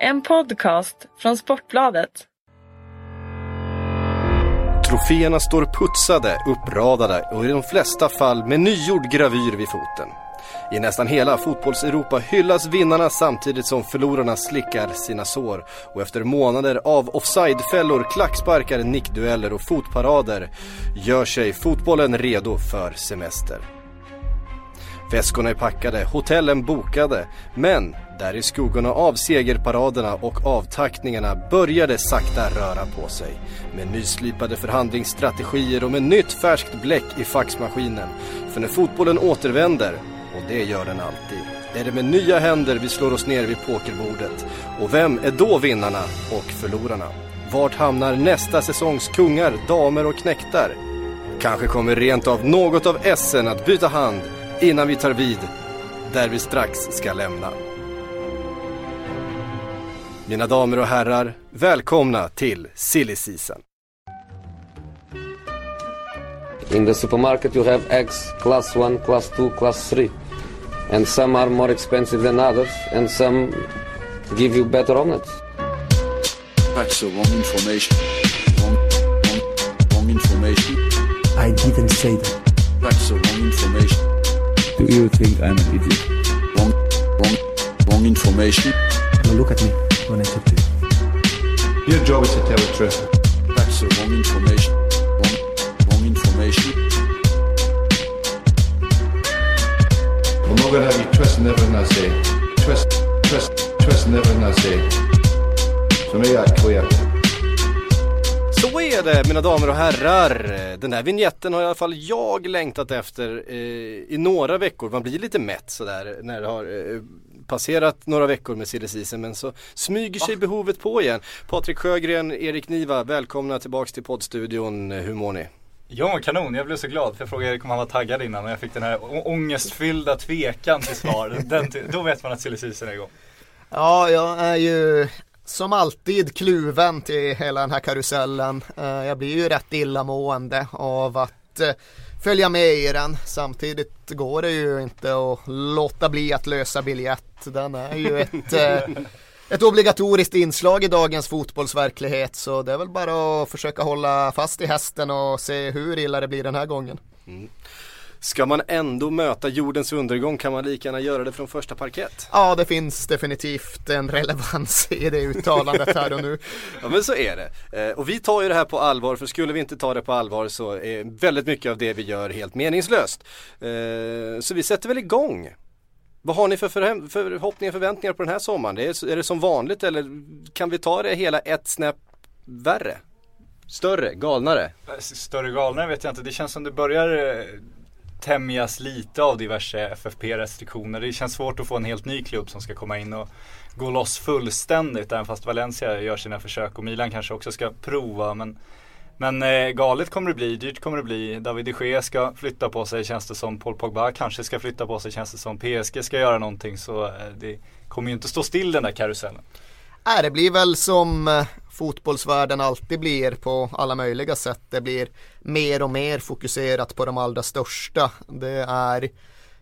En podcast från Sportbladet. Troféerna står putsade, uppradade och i de flesta fall med nygjord gravyr vid foten. I nästan hela fotbollseuropa hyllas vinnarna samtidigt som förlorarna slickar sina sår. Och efter månader av offsidefällor, klacksparkar, nickdueller och fotparader gör sig fotbollen redo för semester. Väskorna är packade, hotellen bokade, men där i skuggorna av segerparaderna och avtackningarna började sakta röra på sig. Med nyslipade förhandlingsstrategier och med nytt färskt bläck i faxmaskinen. För när fotbollen återvänder, och det gör den alltid, är det med nya händer vi slår oss ner vid pokerbordet. Och vem är då vinnarna och förlorarna? Vart hamnar nästa säsongs kungar, damer och knäktar? Kanske kommer rent av något av essen att byta hand innan vi tar vid där vi strax ska lämna. Mina damer och herrar, välkomna till Silly Season. In the supermarket, you have eggs class 1, class 2, class 3. And some are more expensive than others, and some give you better omelets. That's the wrong information. Wrong, wrong, wrong information. I didn't say that. That's the wrong information. Do you think I'm an idiot? Wrong, wrong, wrong information. Now look at me when I talk to you. Your job is to tell the truth. That's the wrong information. Wrong, wrong information. I'm not gonna have you twisting everything I say. Twist, twist, twisting everything I say. So make that clear. Är det mina damer och herrar. Den här vignetten har i alla fall jag längtat efter eh, i några veckor. Man blir lite mätt sådär när det har eh, passerat några veckor med silly men så smyger sig behovet på igen. Patrik Sjögren, Erik Niva, välkomna tillbaks till poddstudion. Hur mår ni? Ja, kanon. Jag blev så glad för jag frågade Erik om han var taggad innan och jag fick den här ångestfyllda tvekan till svar. Den, då vet man att silly är igång. Ja, jag är ju som alltid kluven till hela den här karusellen. Eh, Jag blir ju rätt illamående av att eh, följa med i den. Samtidigt går det ju inte att låta bli att lösa biljett. Den är ju ett, eh, ett obligatoriskt inslag i dagens fotbollsverklighet. Så det är väl bara att försöka hålla fast i hästen och se hur illa det blir den här gången. Ska man ändå möta jordens undergång kan man lika gärna göra det från första parkett. Ja, det finns definitivt en relevans i det uttalandet här och nu. Ja men så är det. Eh, och vi tar ju det här på allvar för skulle vi inte ta det på allvar så är väldigt mycket av det vi gör helt meningslöst. Eh, så vi sätter väl igång. Vad har ni för förhoppningar och förväntningar på den här sommaren? Det är, är det som vanligt eller kan vi ta det hela ett snäpp värre? Större, galnare? Större galnare vet jag inte. Det känns som det börjar eh, tämjas lite av diverse FFP-restriktioner. Det känns svårt att få en helt ny klubb som ska komma in och gå loss fullständigt. Även fast Valencia gör sina försök och Milan kanske också ska prova. Men, men eh, galet kommer det bli, dyrt kommer det bli. David de Gea ska flytta på sig känns det som. Paul Pogba kanske ska flytta på sig känns det som. PSG ska göra någonting så eh, det kommer ju inte stå still den där karusellen. Äh, det blir väl som eh, fotbollsvärlden alltid blir på alla möjliga sätt. Det blir mer och mer fokuserat på de allra största. Det är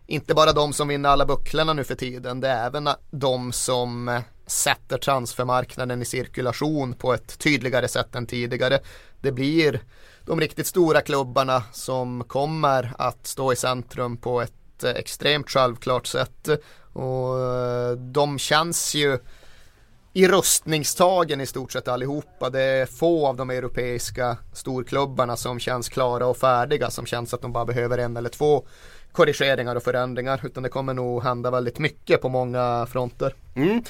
inte bara de som vinner alla bucklorna nu för tiden. Det är även de som eh, sätter transfermarknaden i cirkulation på ett tydligare sätt än tidigare. Det blir de riktigt stora klubbarna som kommer att stå i centrum på ett eh, extremt självklart sätt. Och de känns ju i rustningstagen i stort sett allihopa. Det är få av de europeiska storklubbarna som känns klara och färdiga, som känns att de bara behöver en eller två korrigeringar och förändringar, utan det kommer nog hända väldigt mycket på många fronter. Mm.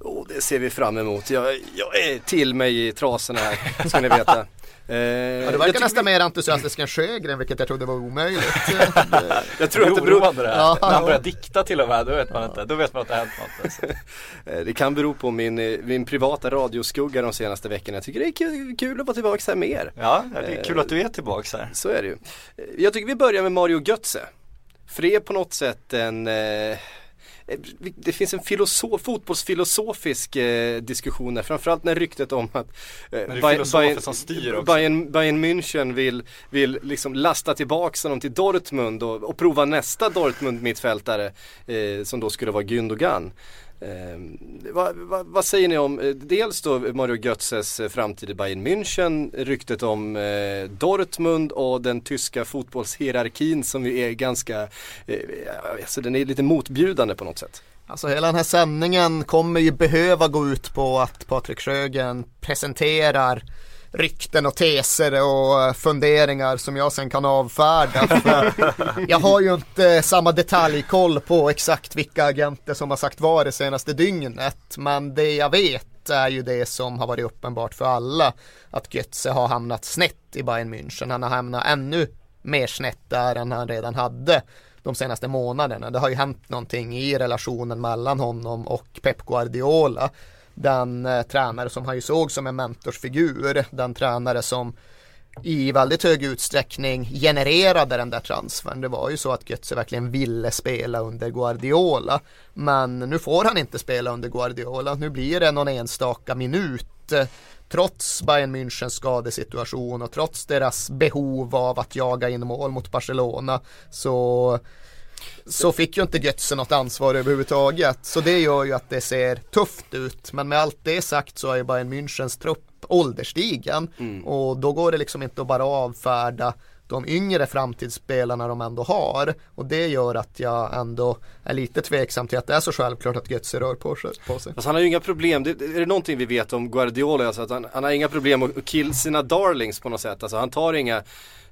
Oh, det ser vi fram emot. Jag, jag är till mig i trasorna här, ska ni veta. Eh, Ja, jag verkar nästan vi- mer entusiastisk än Sjögren, vilket jag trodde var omöjligt. Jag tror att det beror, oroande det här. Ja. När han börjar dikta till och med, då vet man inte. Då vet man att det har hänt något. Alltså. Eh, Det kan bero på min, eh, min privata radioskugga de senaste veckorna. Jag tycker det är kul, kul att vara tillbaka här mer. Ja, det är kul att du är tillbaks här. Så är det ju. Eh, Jag tycker vi börjar med Mario Götze. För det är på något sätt en eh, det finns en filosof, fotbollsfilosofisk eh, diskussion där, framförallt när ryktet om att eh, Bayern- München vill, vill liksom lasta tillbaks honom till Dortmund och, och prova nästa Dortmund mittfältare eh, som då skulle vara Gündogan. Eh, vad, vad, vad, säger ni om eh, dels då Mario Götzes eh, framtid i Bayern München, ryktet om eh, Dortmund och den tyska fotbollshierarkin som ju är ganska, eh, alltså den är lite motbjudande på något sätt. Alltså hela den här sändningen kommer ju behöva gå ut på att Patrik Sjögren presenterar rykten och teser och eh, funderingar som jag sen kan avfärda. jag har ju inte eh, samma detaljkoll på exakt vilka agenter som har sagt vad det senaste dygnet. Men det jag vet är ju det som har varit uppenbart för alla. Att Götze har hamnat snett i Bayern München. Han har hamnat ännu mer snett där än han redan hade de senaste månaderna. Det har ju hänt någonting i relationen mellan honom och Pep Guardiola den eh, tränare som han ju såg som en mentorsfigur, den tränare som i väldigt hög utsträckning genererade den där transfern. Det var ju så att Götze verkligen ville spela under Guardiola. Men nu får han inte spela under Guardiola. Nu blir det någon enstaka minut. Eh, trots Bayern Münchens skadesituation och trots deras behov av att jaga in mål mot Barcelona så så fick ju inte Götze något ansvar överhuvudtaget. Så det gör ju att det ser tufft ut. Men med allt det sagt så är ju Bayern Münchens trupp ålderstigen. Mm. Och då går det liksom inte att bara avfärda de yngre framtidsspelarna de ändå har. Och det gör att jag ändå är lite tveksam till att det är så självklart att Götze rör på sig. Alltså han har ju inga problem, det, är det någonting vi vet om Guardiola, alltså att han, han har inga problem att kill sina darlings på något sätt. Alltså han tar inga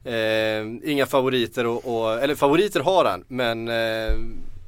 Eh, inga favoriter och, och, eller favoriter har han men eh,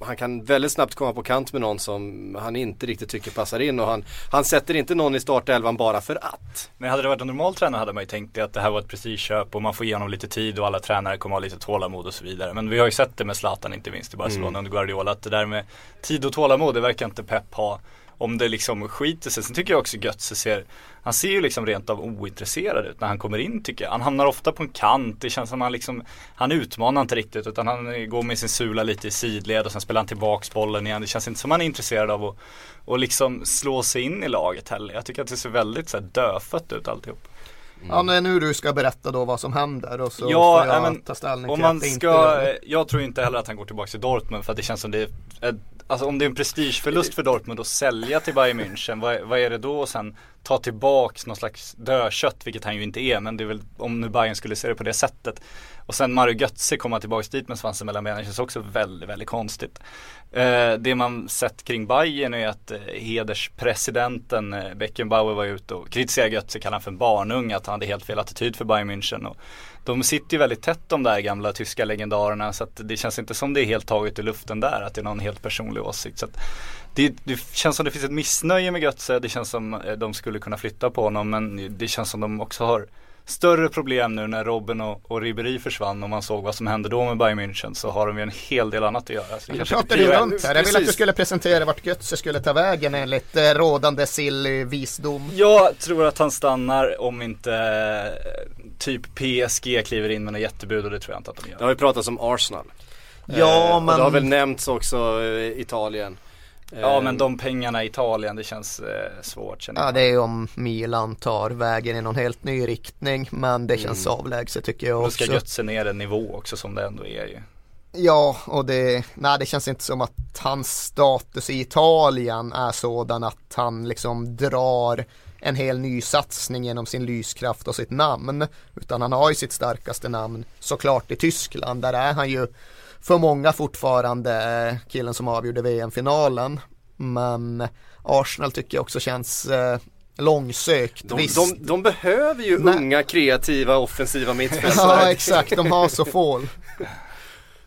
han kan väldigt snabbt komma på kant med någon som han inte riktigt tycker passar in och han, han sätter inte någon i startelvan bara för att. Men hade det varit en normal tränare hade man ju tänkt att det här var ett prestigeköp och man får ge honom lite tid och alla tränare kommer ha lite tålamod och så vidare. Men vi har ju sett det med Zlatan inte minst i Barcelona mm. under Guardiola att det där med tid och tålamod det verkar inte Pep ha om det liksom skiter sig. Sen tycker jag också Götze ser, han ser ju liksom rent av ointresserad ut när han kommer in tycker jag. Han hamnar ofta på en kant, det känns som han liksom, han utmanar inte riktigt utan han går med sin sula lite i sidled och sen spelar han tillbaks bollen igen. Det känns inte som han är intresserad av att och liksom slå sig in i laget heller. Jag tycker att det ser väldigt så här, dödfött ut alltihop. Mm. Ja, men nu du ska berätta då vad som händer och så ja, får jag men, ta ställning om till man att det ska, inte Jag tror inte heller att han går tillbaka till Dortmund för att det känns som det är Alltså om det är en prestigeförlust för Dortmund att sälja till Bayern München, vad, vad är det då? Och sen ta tillbaks någon slags dödkött, vilket han ju inte är, men det är väl om nu Bayern skulle se det på det sättet. Och sen Mario Götze komma tillbaks dit med svansen mellan benen känns också väldigt, väldigt konstigt. Eh, det man sett kring Bayern är att eh, hederspresidenten eh, Beckenbauer var ute och kritiserade Götze, kallade han för en barnung, att han hade helt fel attityd för Bayern München. Och de sitter ju väldigt tätt de där gamla tyska legendarerna så att det känns inte som det är helt taget i luften där, att det är någon helt personlig åsikt. Så det, det, känns som det finns ett missnöje med Götze, det känns som eh, de skulle kunna flytta på honom men det känns som de också har större problem nu när Robben och, och Ribéry försvann och man såg vad som hände då med Bayern München så har de ju en hel del annat att göra. Så det pratar du runt här. Jag vill att du skulle presentera vart Götze skulle ta vägen enligt eh, rådande silly visdom. Jag tror att han stannar om inte eh, typ PSG kliver in med något jättebud och det tror jag inte att de gör. Det har ju pratats om Arsenal. Ja eh, men. det har väl nämnts också eh, Italien. Ja men de pengarna i Italien det känns eh, svårt känner jag. Ja det är om Milan tar vägen i någon helt ny riktning men det känns mm. avlägset tycker jag också. Då ska Götze ner en nivå också som det ändå är ju. Ja och det, nej det känns inte som att hans status i Italien är sådan att han liksom drar en hel ny satsning genom sin lyskraft och sitt namn. Utan han har ju sitt starkaste namn såklart i Tyskland. Där är han ju för många fortfarande killen som avgjorde VM-finalen. Men Arsenal tycker jag också känns eh, långsökt. De, de, de, behöver ju Men... unga, kreativa, offensiva mittfältare. ja exakt, de har så få.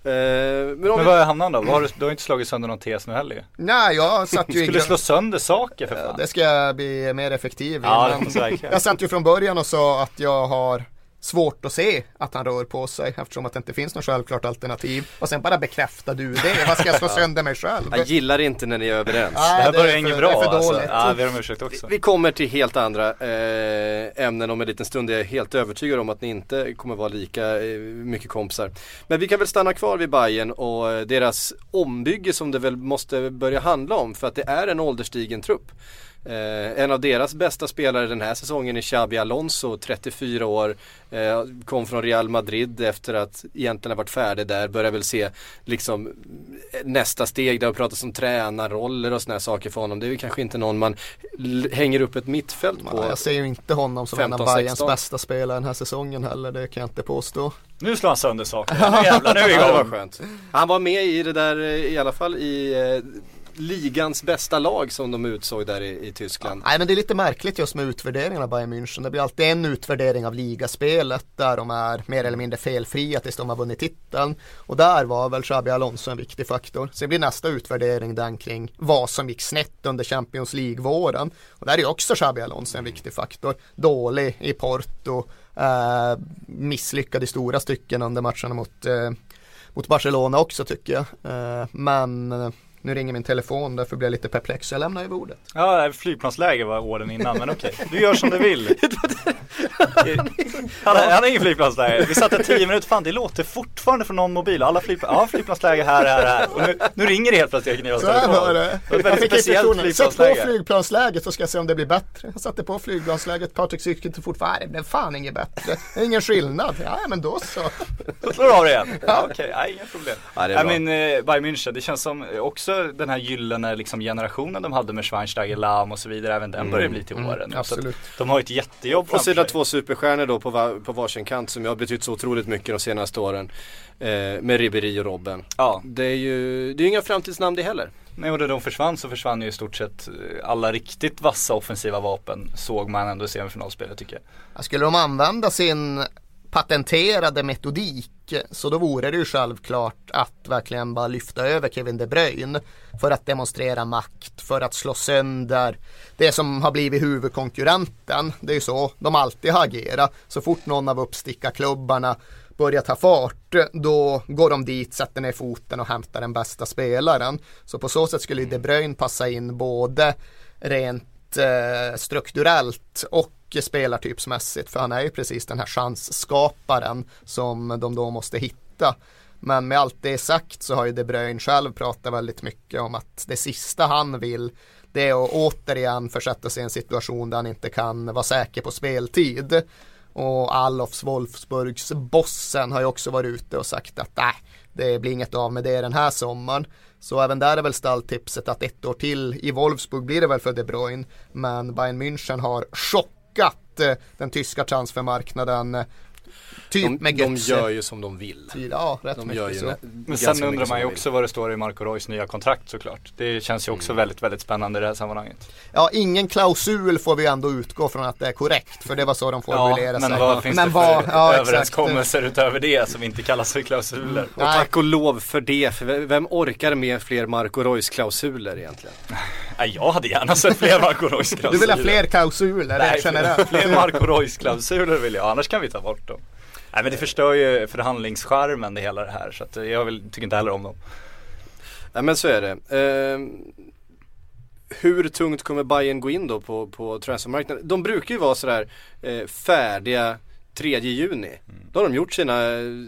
Eh, men, men vad är hamnar då? Har du, du har inte slagit sönder någon tes nu heller Nej jag satt ju Du skulle slå sönder saker för fan Det ska jag bli mer effektiv i ja, Jag satt ju från början och sa att jag har svårt att se att han rör på sig eftersom att det inte finns något självklart alternativ. Och sen bara bekräftar du det. Vad ska jag slå sönder mig själv? Jag gillar inte när ni är överens. Nej, det här börjar inget bra det alltså. Ja, vi har också. Vi kommer till helt andra eh, ämnen om en liten stund. Jag är helt övertygad om att ni inte kommer vara lika eh, mycket kompisar. Men vi kan väl stanna kvar vid Bayern och deras ombygge som det väl måste börja handla om för att det är en ålderstigen trupp. Eh, en av deras bästa spelare den här säsongen är Xabi Alonso, 34 år. Eh, kom från Real Madrid efter att egentligen ha varit färdig där. Börjar väl se liksom nästa steg. Det har pratats om tränarroller och sådana saker för honom. Det är ju kanske inte någon man hänger upp ett mittfält på. Jag ser ju inte honom som 15, en av Bayerns bästa spelare den här säsongen heller. Det kan jag inte påstå. Nu slår han sönder saker. Nu jävlar, nu är vi igång. det var skönt. Han var med i det där i alla fall i ligans bästa lag som de utsåg där i, i Tyskland. Ja, nej men det är lite märkligt just med utvärderingarna av Bayern München. Det blir alltid en utvärdering av ligaspelet där de är mer eller mindre felfria tills de har vunnit titeln. Och där var väl Xabi Alonso en viktig faktor. Sen blir nästa utvärdering den kring vad som gick snett under Champions League-våren. Och där är också Xabi Alonso en viktig faktor. Dålig i Porto, eh, misslyckad i stora stycken under matcherna mot, eh, mot Barcelona också tycker jag. Eh, men nu ringer min telefon, därför blir jag lite perplex. Jag lämnar över ordet. Ja, flygplansläge var åren innan, men okej. Du gör som du vill. han, han har ingen flygplansläge. Vi satt där tio minuter, fan det låter fortfarande från någon mobil. Alla flygplans, ja flygplansläge här, här, här. Och nu, nu ringer det helt plötsligt Knivas Så här var det. Jag fick instruktionen, sätt på flygplansläget så ska jag se om det blir bättre. Jag satte på flygplansläget, Patrik inte fortfarande, det blev fan inget bättre. Det är ingen skillnad. Ja, men då så. Då slår du av det igen. Ja, okej, okay. inga problem. Ja, det är bra. I mean, uh, Bayern München, det känns som också också den här gyllene liksom, generationen de hade med Schweinsteiger, Lahm och så vidare, även den mm. börjar bli till mm. åren. Mm, absolut. de har ett jättejobb Och sina två superstjärnor då på, var, på varsin kant som har betytt så otroligt mycket de senaste åren. Eh, med Ribéry och Robben. Ja. Det är ju det är inga framtidsnamn det heller. Nej och när de försvann så försvann ju i stort sett eh, alla riktigt vassa offensiva vapen såg man ändå i semifinalspelet tycker jag. Skulle de använda sin patenterade metodik så då vore det ju självklart att verkligen bara lyfta över Kevin De Bruyne för att demonstrera makt, för att slå sönder det som har blivit huvudkonkurrenten. Det är ju så de alltid har agerat. Så fort någon av uppstickarklubbarna börjar ta fart, då går de dit, sätter ner foten och hämtar den bästa spelaren. Så på så sätt skulle De Bruyne passa in både rent eh, strukturellt och spelartypsmässigt för han är ju precis den här chansskaparen som de då måste hitta. Men med allt det sagt så har ju De Bruyne själv pratat väldigt mycket om att det sista han vill det är att återigen försätta sig i en situation där han inte kan vara säker på speltid. Och Alofs Wolfsburgs bossen har ju också varit ute och sagt att nej, det blir inget av med det den här sommaren. Så även där är väl stalltipset att ett år till i Wolfsburg blir det väl för De Bruyne. Men Bayern München har chock chockat eh, den tyska transfermarknaden. Typ de, med de gör ju som de vill. Ja, rätt de gör ju så. Men sen undrar man ju också vad det står i Marco Reus nya kontrakt såklart. Det känns ju också mm. väldigt, väldigt spännande i det här sammanhanget. Ja, ingen klausul får vi ändå utgå från att det är korrekt. För det var så de formulerade ja, men Vad finns men det för ja, överenskommelser exakt. utöver det som inte kallas för klausuler? Mm. Och tack och lov för det. För vem orkar med fler Marco Reus klausuler egentligen? Nej, jag hade gärna sett fler Marco Reus klausuler. Du vill ha fler klausuler? Nej, generellt. fler Marco Reus klausuler vill jag. Annars kan vi ta bort dem. Nej men det förstör ju förhandlingscharmen det hela det här så att jag vill, tycker inte heller om dem. Nej men så är det. Eh, hur tungt kommer Bayern gå in då på, på transfermarknaden? De brukar ju vara sådär eh, färdiga 3 juni. Mm. Då har de gjort sina,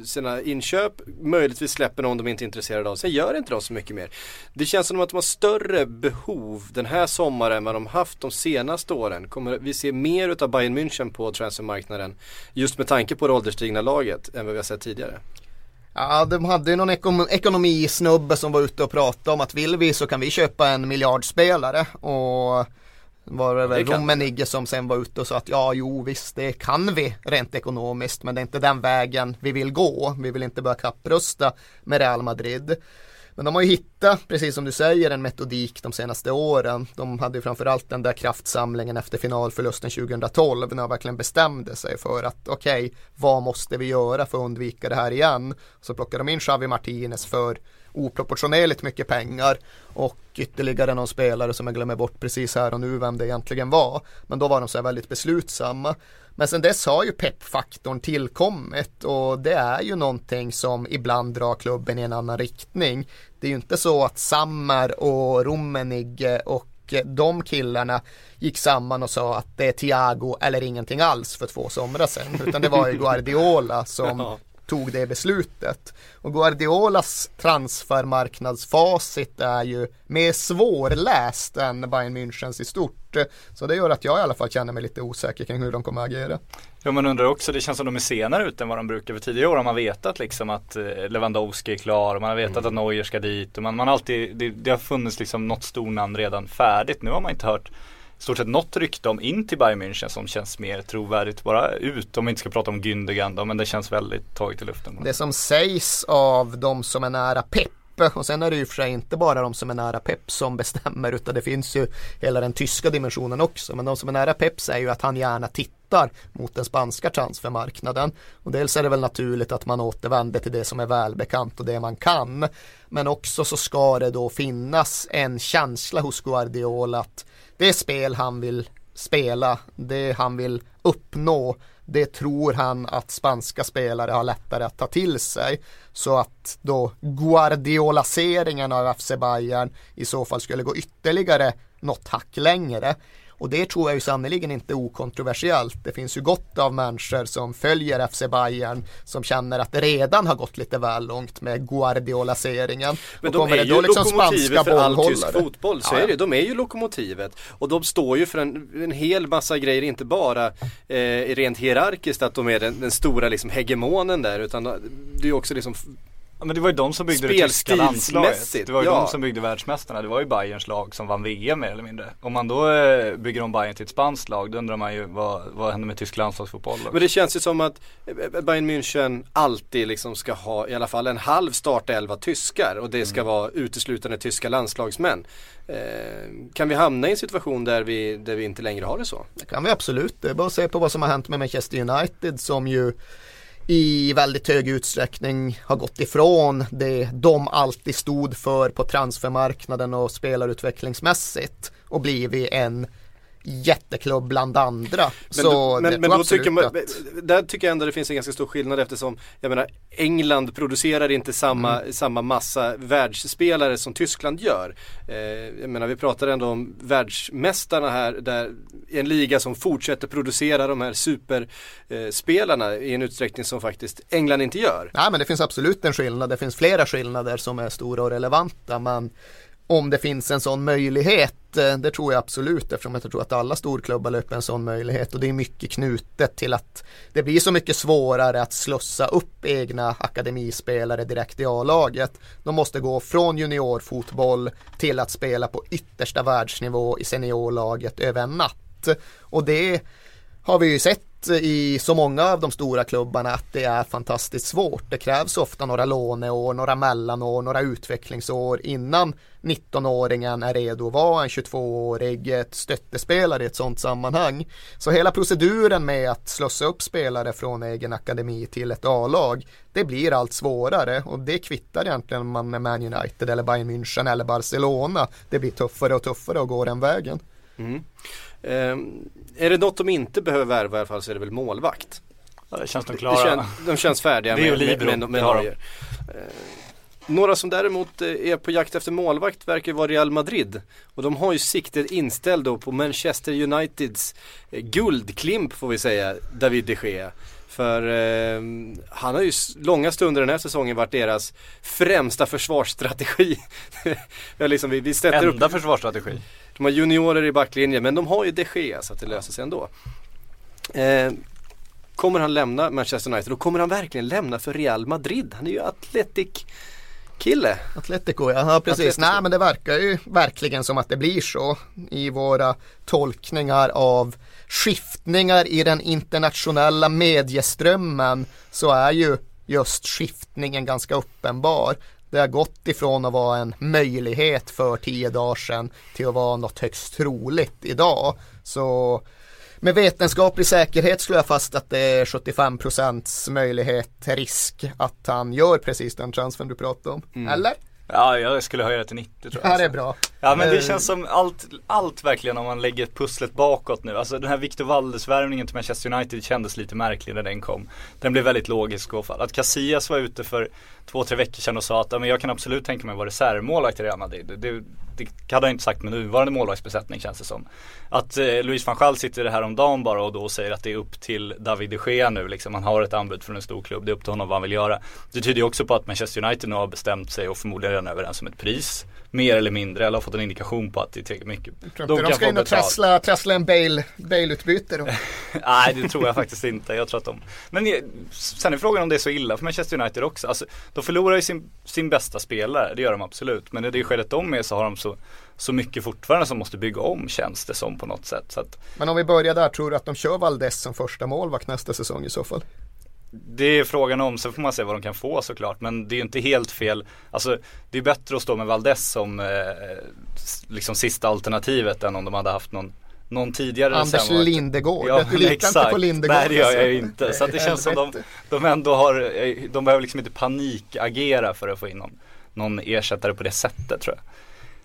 sina inköp, möjligtvis släpper någon de inte är intresserade av. Sen gör inte de så mycket mer. Det känns som att de har större behov den här sommaren än vad de haft de senaste åren. Kommer vi se mer utav Bayern München på transfermarknaden just med tanke på det ålderstigna laget än vad vi har sett tidigare? Ja, de hade ju någon ekonom ekonomisnubbe som var ute och pratade om att vill vi så kan vi köpa en miljardspelare och var det väl Rummenigge som sen var ute och sa att ja, jo visst, det kan vi rent ekonomiskt, men det är inte den vägen vi vill gå. Vi vill inte börja kapprusta med Real Madrid. Men de har ju hittat, precis som du säger, en metodik de senaste åren. De hade ju framförallt den där kraftsamlingen efter finalförlusten 2012 när de verkligen bestämde sig för att okej, okay, vad måste vi göra för att undvika det här igen? Så plockade de in Xavi Martinez för oproportionerligt mycket pengar och ytterligare någon spelare som jag glömmer bort precis här och nu vem det egentligen var. Men då var de så här väldigt beslutsamma. Men sen dess har ju peppfaktorn tillkommit och det är ju någonting som ibland drar klubben i en annan riktning. Det är ju inte så att Sammer och Rummenigge och de killarna gick samman och sa att det är Thiago eller ingenting alls för två somrar sedan. Utan det var ju Guardiola som tog det beslutet. Och Guardiolas transfermarknadsfacit är ju mer svårläst än Bayern Münchens i stort. Så det gör att jag i alla fall känner mig lite osäker kring hur de kommer att agera. Ja man undrar också, det känns som de är senare ut än vad de brukar. För tidigare år har man vetat liksom att eh, Lewandowski är klar och man har vetat mm. att Neuer ska dit. Och man, man har alltid, det, det har funnits liksom något stornamn redan färdigt. Nu har man inte hört stort sett något rykte om in till Bayern München som känns mer trovärdigt bara ut. Om vi inte ska prata om Gündogan då, men det känns väldigt taget i luften. Det som sägs av de som är nära Pep och sen är det ju för sig inte bara de som är nära Pep som bestämmer utan det finns ju hela den tyska dimensionen också. Men de som är nära Pep säger ju att han gärna tittar mot den spanska transfermarknaden. Och dels är det väl naturligt att man återvänder till det som är välbekant och det man kan. Men också så ska det då finnas en känsla hos Guardiola att det spel han vill spela, det han vill uppnå, det tror han att spanska spelare har lättare att ta till sig. Så att då Guardiolaseringen av FC Bayern i så fall skulle gå ytterligare något hack längre. Och det tror jag ju sannerligen inte är okontroversiellt. Det finns ju gott av människor som följer FC Bayern som känner att det redan har gått lite väl långt med Guardiolaseringen. Men de är ju liksom lokomotivet för all tysk fotboll, så ja, är det. De är ju lokomotivet. Och de står ju för en, en hel massa grejer, inte bara eh, rent hierarkiskt att de är den, den stora liksom hegemonen där, utan det är också liksom Ja, men det var ju de som byggde det tyska landslaget. Det var ju ja. de som byggde världsmästarna. Det var ju Bayerns lag som vann VM mer eller mindre. Om man då eh, bygger om Bayern till ett spanskt lag, då undrar man ju vad, vad händer med tysk landslagsfotboll? Men det känns ju som att eh, Bayern München alltid liksom ska ha i alla fall en halv startelva tyskar och det ska mm. vara uteslutande tyska landslagsmän. Eh, kan vi hamna i en situation där vi, där vi inte längre har det så? Det kan vi absolut. Det är bara att se på vad som har hänt med Manchester United som ju i väldigt hög utsträckning har gått ifrån det de alltid stod för på transfermarknaden och spelarutvecklingsmässigt och blivit en jätteklubb bland andra. Men, så men, men då tycker man, att... där tycker jag ändå det finns en ganska stor skillnad eftersom jag menar England producerar inte samma, mm. samma massa världsspelare som Tyskland gör. Eh, jag menar vi pratar ändå om världsmästarna här där en liga som fortsätter producera de här superspelarna eh, i en utsträckning som faktiskt England inte gör. Nej men det finns absolut en skillnad. Det finns flera skillnader som är stora och relevanta. Men om det finns en sån möjlighet, eh, det tror jag absolut eftersom jag tror att alla storklubbar löper en sån möjlighet och det är mycket knutet till att det blir så mycket svårare att slussa upp egna akademispelare direkt i A-laget. De måste gå från juniorfotboll till att spela på yttersta världsnivå i seniorlaget över en natt. Och det har vi ju sett Eh, i så många av de stora klubbarna att det är fantastiskt svårt. Det krävs ofta några låneår, några mellanår, några utvecklingsår innan 19-åringen är redo att vara en 22-årig stöttespelare i ett sådant sammanhang. Så hela proceduren med att slussa upp spelare från egen akademi till ett A-lag det blir allt svårare och det kvittar egentligen om man är Man United eller Bayern München eller Barcelona. Det blir tuffare och tuffare att gå den vägen. Mm. Um, är det något de inte behöver värva i alla fall så är det väl målvakt. Ja, det känns de klara. Det, kän, de känns färdiga med, med, med, med, Neuer. Uh, några som däremot eh, är på jakt efter målvakt verkar vara Real Madrid. Och de har ju siktet inställt då på Manchester Uniteds eh, guldklimp får vi säga, David de Gea. För eh, han har ju långa stunder den här säsongen varit deras främsta försvarsstrategi. vi, liksom, vi, vi Enda upp, försvarsstrategi. De har juniorer i backlinjen men de har ju de Gea så att det löser sig ändå. Eh, kommer han lämna Manchester United och kommer han verkligen lämna för Real Madrid? Han är ju Atletic kille. Atletico ja, ja precis. Atletico. Nej men det verkar ju verkligen som att det blir så i våra tolkningar av skiftningar i den internationella medieströmmen så är ju just skiftningen ganska uppenbar. Det har gått ifrån att vara en möjlighet för tio dagar sedan till att vara något högst troligt idag. Så med vetenskaplig säkerhet skulle jag fast att det är 75% möjlighet, risk att han gör precis den transfern du pratade om. Mm. Eller? Ja, jag skulle höja det till 90 tror jag. Ja, det är bra. Ja men det Eh, känns som allt, allt verkligen om man lägger pusslet bakåt nu. Alltså den här Victor Valdes-värvningen till Manchester United kändes lite märklig när den kom. Den blev väldigt logisk i så fall. Att Casillas var ute för två, tre veckor sedan och sa att ja, men jag kan absolut tänka mig att vara reservmålvakt i Real Madrid. Det, det, det hade han inte sagt med nuvarande målvaktsbesättning känns det som. Att eh, Luis van Gaal sitter här om dagen bara och då säger att det är upp till David de Gea nu liksom. Han har ett anbud från en stor klubb. Det är upp till honom vad han vill göra. Det tyder ju också på att Manchester United nu har bestämt sig och förmodligen redan överens om ett pris. Mer eller mindre, eller har fått en indikation på att det är tillräckligt mycket. Tror inte de ska in och trassla, trassla en Bale- Bale-utbyte då. Nej det tror jag faktiskt inte. Jag tror att de Men sen är frågan om det är så illa för Manchester United också. Alltså, de förlorar ju sin, sin bästa spelare, det gör de absolut. Men i det skedet de är så har de så, så mycket fortfarande som måste bygga om känns det som på något sätt. Att, Men om vi börjar där, tror du att de kör Valdes som första målvakt nästa säsong i så fall? Det är frågan om, så får man se vad de kan få såklart. Men det är ju inte helt fel. Alltså det är bättre att stå med Valdes som eh, liksom sista alternativet än om de hade haft någon någon tidigare Anders. Lindegård. Ja, du litar exakt. inte på Lindegård. Nej det gör jag alltså. ju inte. Så det känns som de, de ändå har, eh, de behöver liksom inte panikagera för att få in någon, någon ersättare på det sättet tror jag.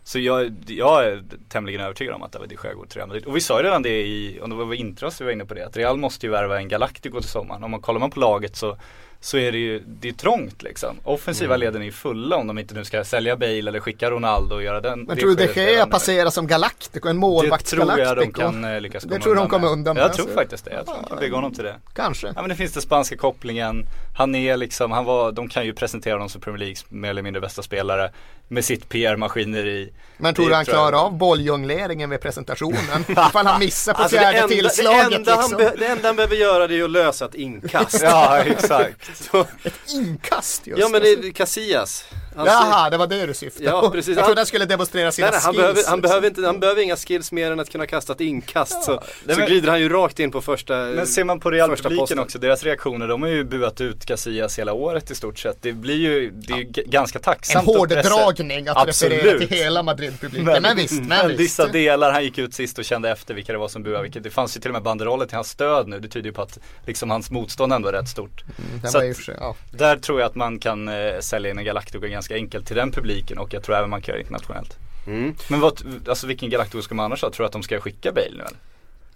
Så jag, jag är tämligen övertygad om att David de Gea går till Real Madrid. Och vi sa ju redan det i, om det var Intros vi var inne på det, att Real måste ju värva en Galactico till sommaren. Om man kollar man på laget så så är det ju, det är trångt liksom. Offensiva Mm. leden är ju fulla om de inte nu ska sälja Bale eller skicka Ronaldo och göra den Men det tror du de Gea passerar som Galactico, en Det målvakts tror jag de kan eh, lyckas Det komma tror du de kommer undan med, Jag tror faktiskt det. Jag tror de kan bygga honom till det. Kanske. Ja men det finns den spanska kopplingen. Han är liksom, han var, de kan ju presentera honom som Premier Leagues mer eller mindre bästa spelare. Med sitt PR-maskineri. Men tror Det du han tror jag. klarar av bolljongleringen vid presentationen? Ifall han missar på Alltså det fjärde enda, tillslaget det, enda han liksom. be, det enda han behöver göra det är att lösa ett inkast. Ja exakt. Så, Inkast just ja men alltså. det är Casillas. Han Jaha, det var det du syftade Ja, på. precis. Jag Han- trodde han skulle demonstrera sina Nej, nej, han, skills. behöver, han, liksom. behöver inte, han behöver inga skills mer än att kunna kasta ett inkast så, det så men- glider han ju rakt in på första Men ser man på Real-publiken posten. också, deras reaktioner, de har ju buat ut Casillas hela året i stort sett. Det blir ju, det är ju g- ganska En tacksamt att pressa- hårdragning att referera Absolut. till hela Madrid-publiken. Men, visst, men, Men visst. vissa delar, han gick ut sist och kände efter vilka det var som buade. Det fanns ju till och med banderoller till hans stöd nu. Det tyder ju på att liksom hans motstånd ändå är rätt stort. Den Så i och för sig, ja. Där tror jag att man kan eh, sälja in en Galactico ganska enkelt till den publiken och jag tror även man kan göra det internationellt. Mm. Men vad, alltså vilken Galactico ska man annars ha? Tror du att de ska skicka Bale nu eller?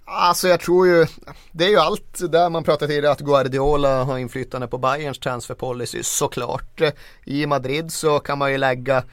Alltså jag tror ju, det är ju allt där man pratar tidigare att Guardiola har inflytande på Bayerns transfer policy såklart. I Madrid så kan man ju lägga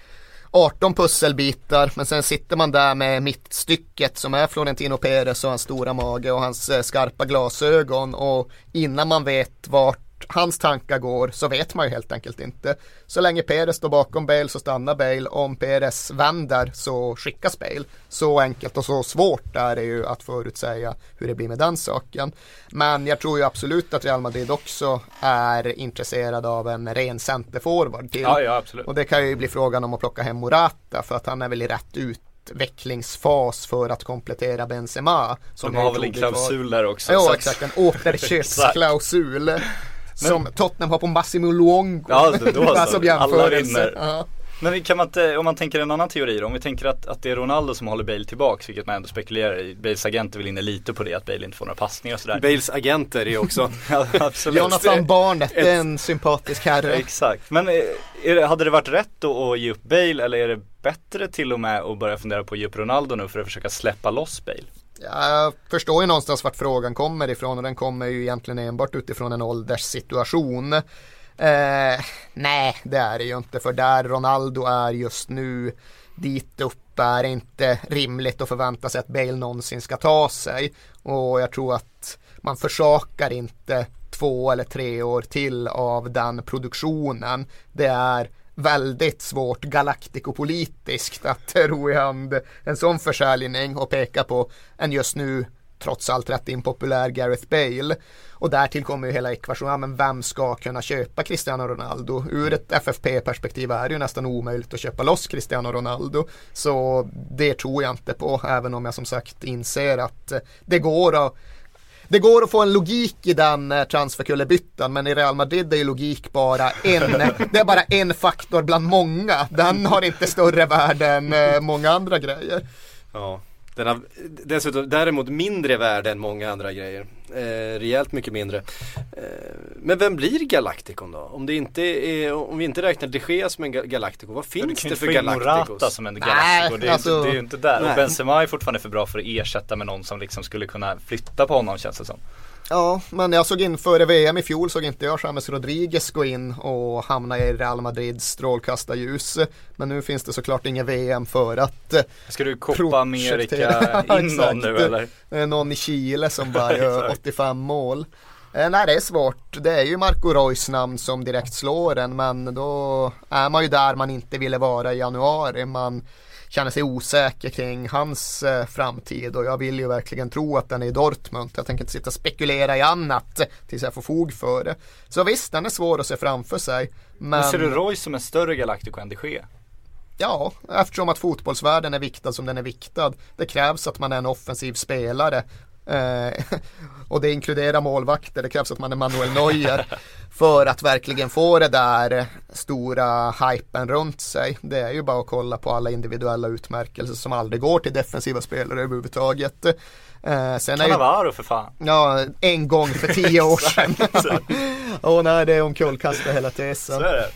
18 pusselbitar men sen sitter man där med mittstycket som är Florentino Perez och hans stora mage och hans eh, skarpa glasögon och innan man vet vart hans tankar går så vet man ju helt enkelt inte. Så länge Perez står bakom Bale så stannar Bale. Om Perez vänder så skickas Bale. Så enkelt och så svårt är det ju att förutsäga hur det blir med den saken. Men jag tror ju absolut att Real Madrid också är intresserad av en ren centerforward till. Ja, ja absolut. Och det kan ju bli frågan om att plocka hem Morata för att han är väl i rätt utvecklingsfas för att komplettera Benzema. Som De har väl en klausul där också. Att- exakt, en återköpsklausul. Som Tottenham har på Massimo Luongo. Ja, då- då så. som Alla jämförelse. vinner. Ja. Men kan man inte, om man tänker en annan teori då, om vi tänker att, att det är Ronaldo som håller Bale tillbaks, vilket man ändå spekulerar i. Bales agenter vill inne lite på det, att Bale inte får några passningar och sådär. Bales agenter är också ja, absolut. Jonathan Barnett, det är en sympatisk herre. Exakt, men är det, hade det varit rätt då att ge upp Bale eller är det bättre till och med att börja fundera på att ge upp Ronaldo nu för att försöka släppa loss Bale? Jag förstår ju någonstans vart frågan kommer ifrån och den kommer ju egentligen enbart utifrån en ålderssituation. Eh, nej, det är det ju inte för där Ronaldo är just nu dit upp är inte rimligt att förvänta sig att Bale någonsin ska ta sig. Och jag tror att man försakar inte två eller tre år till av den produktionen. Det är väldigt svårt galaktikopolitiskt att ro i hand en sån försäljning och peka på en just nu trots allt rätt impopulär Gareth Bale. Och därtill kommer ju hela ekvationen, men vem ska kunna köpa Cristiano Ronaldo? Ur ett FFP-perspektiv är det ju nästan omöjligt att köpa loss Cristiano Ronaldo. Så det tror jag inte på, även om jag som sagt inser att det går att det går att få en logik i den eh, transferkullerbyttan men i Real Madrid är ju logik bara en, det är bara en faktor bland många. Den har inte större värde än eh, många andra grejer. Ja, den har dessutom däremot mindre värde än många andra grejer. Eh, rejält mycket mindre. Eh, Men vem blir Galacticon då? Om, det inte är, om vi inte räknar de Gea som en ga- Galactico, vad Du finns kan det för få in Morata Galacticos? som en Nej, Galactico. Det är, alltså- inte, det är inte där. Nej. Och Benzema är fortfarande för bra för att ersätta med någon som liksom skulle kunna flytta på honom känns det som. Ja, men jag såg in före VM i fjol såg inte jag James Rodriguez gå in och hamna i Real Madrids strålkastarljus. Men nu finns det såklart ingen VM för att eh, Ska du America Projektera. in någon nu eller? någon i Chile som bara gör Exakt. 85 mål. Eh, nej det är svårt. Det är ju Marco Reus namn som direkt slår en men då är man ju där man inte ville vara i januari. Man känner sig osäker kring hans eh, framtid och jag vill ju verkligen tro att den är i Dortmund. Jag tänker inte sitta och spekulera i annat tills jag får fog för det. Så visst, den är svår att se framför sig. Men, Men ser du Royce som en större Galactico än de Gea? Ja, eftersom att fotbollsvärlden är viktad som den är viktad. Det krävs att man är en offensiv spelare. Eh, och det inkluderar målvakter. Det krävs att man är Manuel Neuer. för att verkligen få det där stora hypen runt sig. Det är ju bara att kolla på alla individuella utmärkelser som aldrig går till defensiva spelare överhuvudtaget. Eh, sen är ju, Cannavaro för fan. ja, en gång för tio år sedan. Åh nej, det omkullkastar hela Så tesen. är det.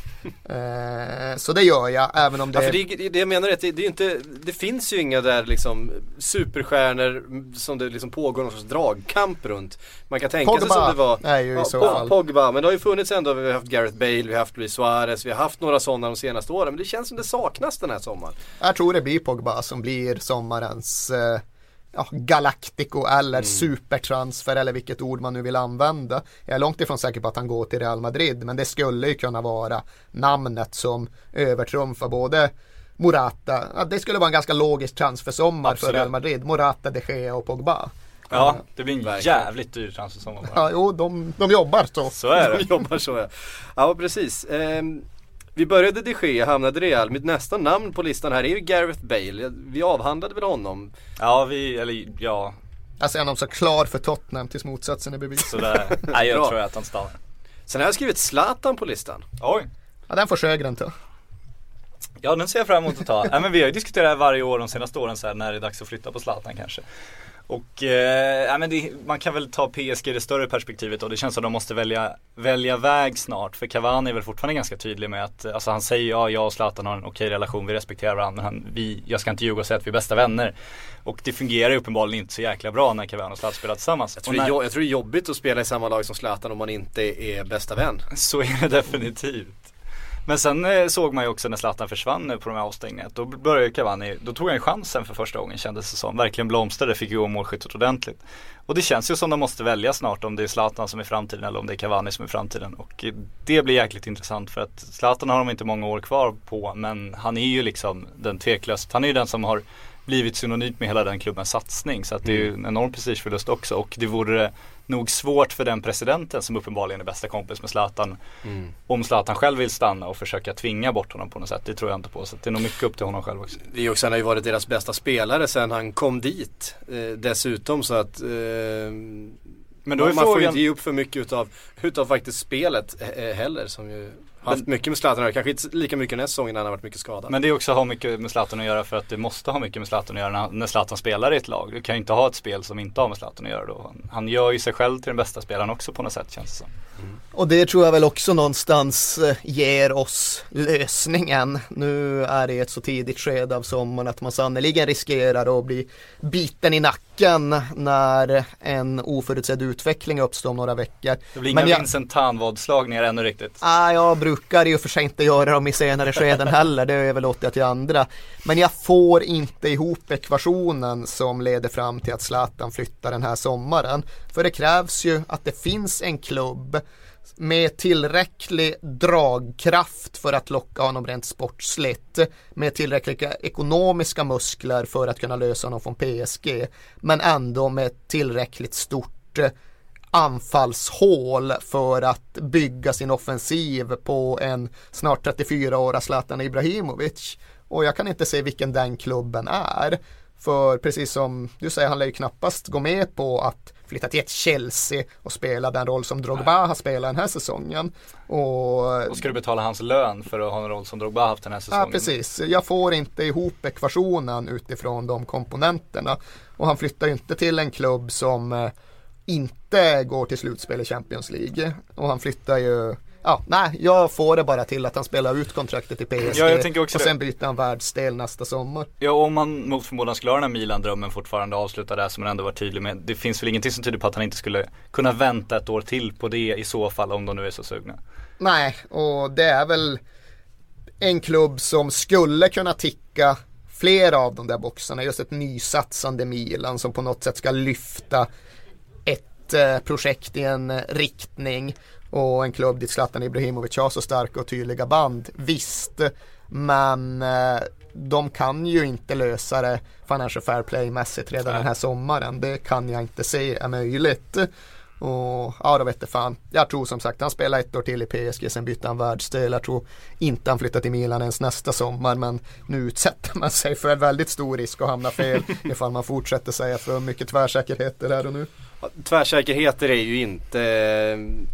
Eh, så det gör jag, även om det Ja, för det, det jag menar är att det, det, är inte, det finns ju inga där liksom superstjärnor som det liksom pågår någon sorts dragkamp runt. Man kan tänka sig Pogba som det var är ju i så Po- fall. Pogba, men det har ju funnits ändå, vi har haft Gareth Bale, vi har haft Luis Suarez, vi har haft några sådana de senaste åren. Men det känns som det saknas den här sommaren. Jag tror det blir Pogba som blir sommarens eh, ja, Galactico eller supertransfer eller vilket ord man nu vill använda. Jag är långt ifrån säker på att han går till Real Madrid men det skulle ju kunna vara namnet som övertrumfar både Morata, ja, det skulle vara en ganska logisk transfersommar för Absolut. Real Madrid, Morata, de Gea och Pogba. Ja, det blir en Verkligen. jävligt dyr transfersommar. Ja, jo, de, de jobbar så. Så är De det. jobbar så ja. Ja precis. Ehm, vi började de Gea, hamnade Real. Mitt nästa namn på listan här är ju Gareth Bale. Vi avhandlade väl honom. Ja, vi, eller ja, Jag ser honom så klar för Tottenham tills motsatsen är bevisad. sådär. Nej, jag tror att han stannar. Sen har jag skrivit Zlatan på listan. Oj. Ja, den får Sjögren ta. Ja den ser jag fram emot att ta. Nej, men vi har ju diskuterat det här varje år de senaste åren så här, när det är dags att flytta på Zlatan kanske. Och eh, ja, men det, man kan väl ta PSG i det större perspektivet och det känns som att de måste välja, välja väg snart. För Cavani är väl fortfarande ganska tydlig med att, alltså han säger ja, jag och Zlatan har en okej relation, vi respekterar varandra. Men han, vi, jag ska inte ljuga och säga att vi är bästa vänner. Och det fungerar ju uppenbarligen inte så jäkla bra när Cavani och Zlatan spelar tillsammans. Jag tror, när- jo- jag tror det är jobbigt att spela i samma lag som Zlatan om man inte är bästa vän. Så är det definitivt. Men sen eh, såg man ju också när Zlatan försvann på de här avstängningarna. Då började Cavani, då tog han chansen för första gången kändes det som. Verkligen blomstrade, fick igång målskyttet ordentligt. Och det känns ju som de måste välja snart om det är Zlatan som är framtiden eller om det är Cavani som är framtiden. Och det blir jäkligt intressant för att Zlatan har de inte många år kvar på men han är ju liksom den tveklöst, han är ju den som har blivit synonymt med hela den klubbens satsning. Så att det är ju en enorm prestigeförlust också och det vore nog svårt för den presidenten som uppenbarligen är bästa kompis med Zlatan om Zlatan själv vill stanna och försöka tvinga bort honom på något sätt. Det tror jag inte på. Så det är nog mycket upp till honom själv också. Det är också, han har ju varit deras bästa spelare sen han kom dit. Eh, dessutom så att eh, Men då man, man får ju frågan, inte ge upp för mycket utav, utav faktiskt spelet eh, heller som ju haft mycket med Zlatan att göra. Kanske inte lika mycket den här säsongen när han har varit mycket skadad. men det är också att ha mycket med Zlatan att göra för att det måste ha mycket med Zlatan att göra när, Zlatan spelar i ett lag. Du kan ju inte ha ett spel som inte har med Zlatan att göra då. Han, gör ju sig själv till den bästa spelaren också på något sätt känns det som. Och det tror jag väl också någonstans eh, ger oss lösningen. Nu är det ett så tidigt skede av sommaren att man sannoliken riskerar att bli biten i nacken när en oförutsedd utveckling uppstår om några veckor. Det blir inga Men jag- Vincent Tanvad-slagningar ännu riktigt. Ah, jag brukar Brukar i och för sig inte göra dem i senare skeden heller, det överlåter jag till andra. Men jag får inte ihop ekvationen som leder fram till att Zlatan flyttar den här sommaren. För det krävs ju att det finns en klubb med tillräcklig dragkraft för att locka honom rent sportsligt. Med tillräckliga ekonomiska muskler för att kunna lösa honom från PSG. Men ändå med tillräckligt stort anfallshål för att bygga sin offensiv på en snart 34-åriga Zlatan Ibrahimovic. Och jag kan inte se vilken den klubben är. För precis som du säger, han lär ju knappast gå med på att flytta till ett Chelsea och spela den roll som Drogba har spelat den här säsongen. Och Och ska du betala hans lön för att ha en roll som Drogba har haft den här säsongen? Ja, precis. Jag får inte ihop ekvationen utifrån de komponenterna. Och han flyttar ju inte till en klubb som eh, inte går till slutspel i Champions League. Och han flyttar ju Ja, nej, jag får det bara till att han spelar ut kontraktet i PSG Ja, och sen byter han världsdel nästa sommar. Ja, om man mot förmodan skulle ha den här Milan-drömmen fortfarande avsluta där som man ändå var tydlig med. Det finns väl ingenting som tyder på att han inte skulle kunna vänta ett år till på det i så fall om de nu är så sugna. Nej, och det är väl en klubb som skulle kunna ticka flera av de där boxarna. Just ett nysatsande Milan som på något sätt ska lyfta ett eh, projekt i en riktning och en klubb dit Zlatan Ibrahimovic har så starka och tydliga band. Visst, men eh, de kan ju inte lösa det Financial Fair Play-mässigt redan den här sommaren. Det kan jag inte se är möjligt. Och ja, då vet det fan. Jag tror som sagt han spelar ett år till i PSG, sen bytte han världsdel. Jag tror inte han flyttar till Milan ens nästa sommar, men nu utsätter man sig för en väldigt stor risk att hamna fel ifall man fortsätter säga för mycket tvärsäkerheter här och nu. Tvärsäkerheter är ju inte,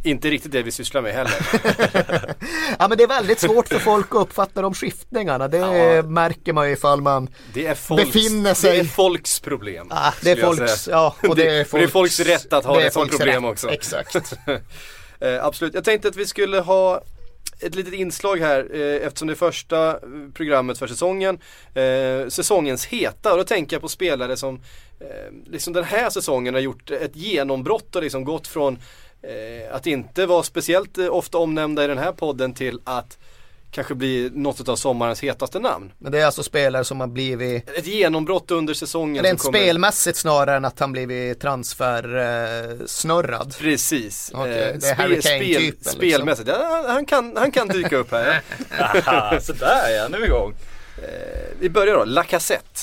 inte riktigt det vi sysslar med heller. Ja men det är väldigt svårt för folk att uppfatta de skiftningarna. Det Ja. märker man ju ifall man folks, Befinner sig- det är folks problem. Ah, det är folks, ja, och det, är men det är folks rätt att ha det det som folks problem rätt. också. Exakt. Eh, absolut, jag tänkte att vi skulle ha ett litet inslag här eh, eftersom det är första eh, programmet för säsongen. Eh, säsongens heta och då tänker jag på spelare som eh, liksom den här säsongen har gjort ett genombrott och liksom gått från eh, att inte vara speciellt eh, ofta omnämnda i den här podden till att kanske bli något av sommarens hetaste namn. Men det är alltså spelare som har blivit Ett genombrott under säsongen. Rent kommer- spelmässigt snarare än att han blivit transfer eh. Precis. Okej, Eh, det är Harry spel, Kane-typen, spel, liksom. spelmässigt. Ja, han, kan, han kan dyka upp här. Sådär ja, nu är vi igång. Vi börjar då, Lacazette.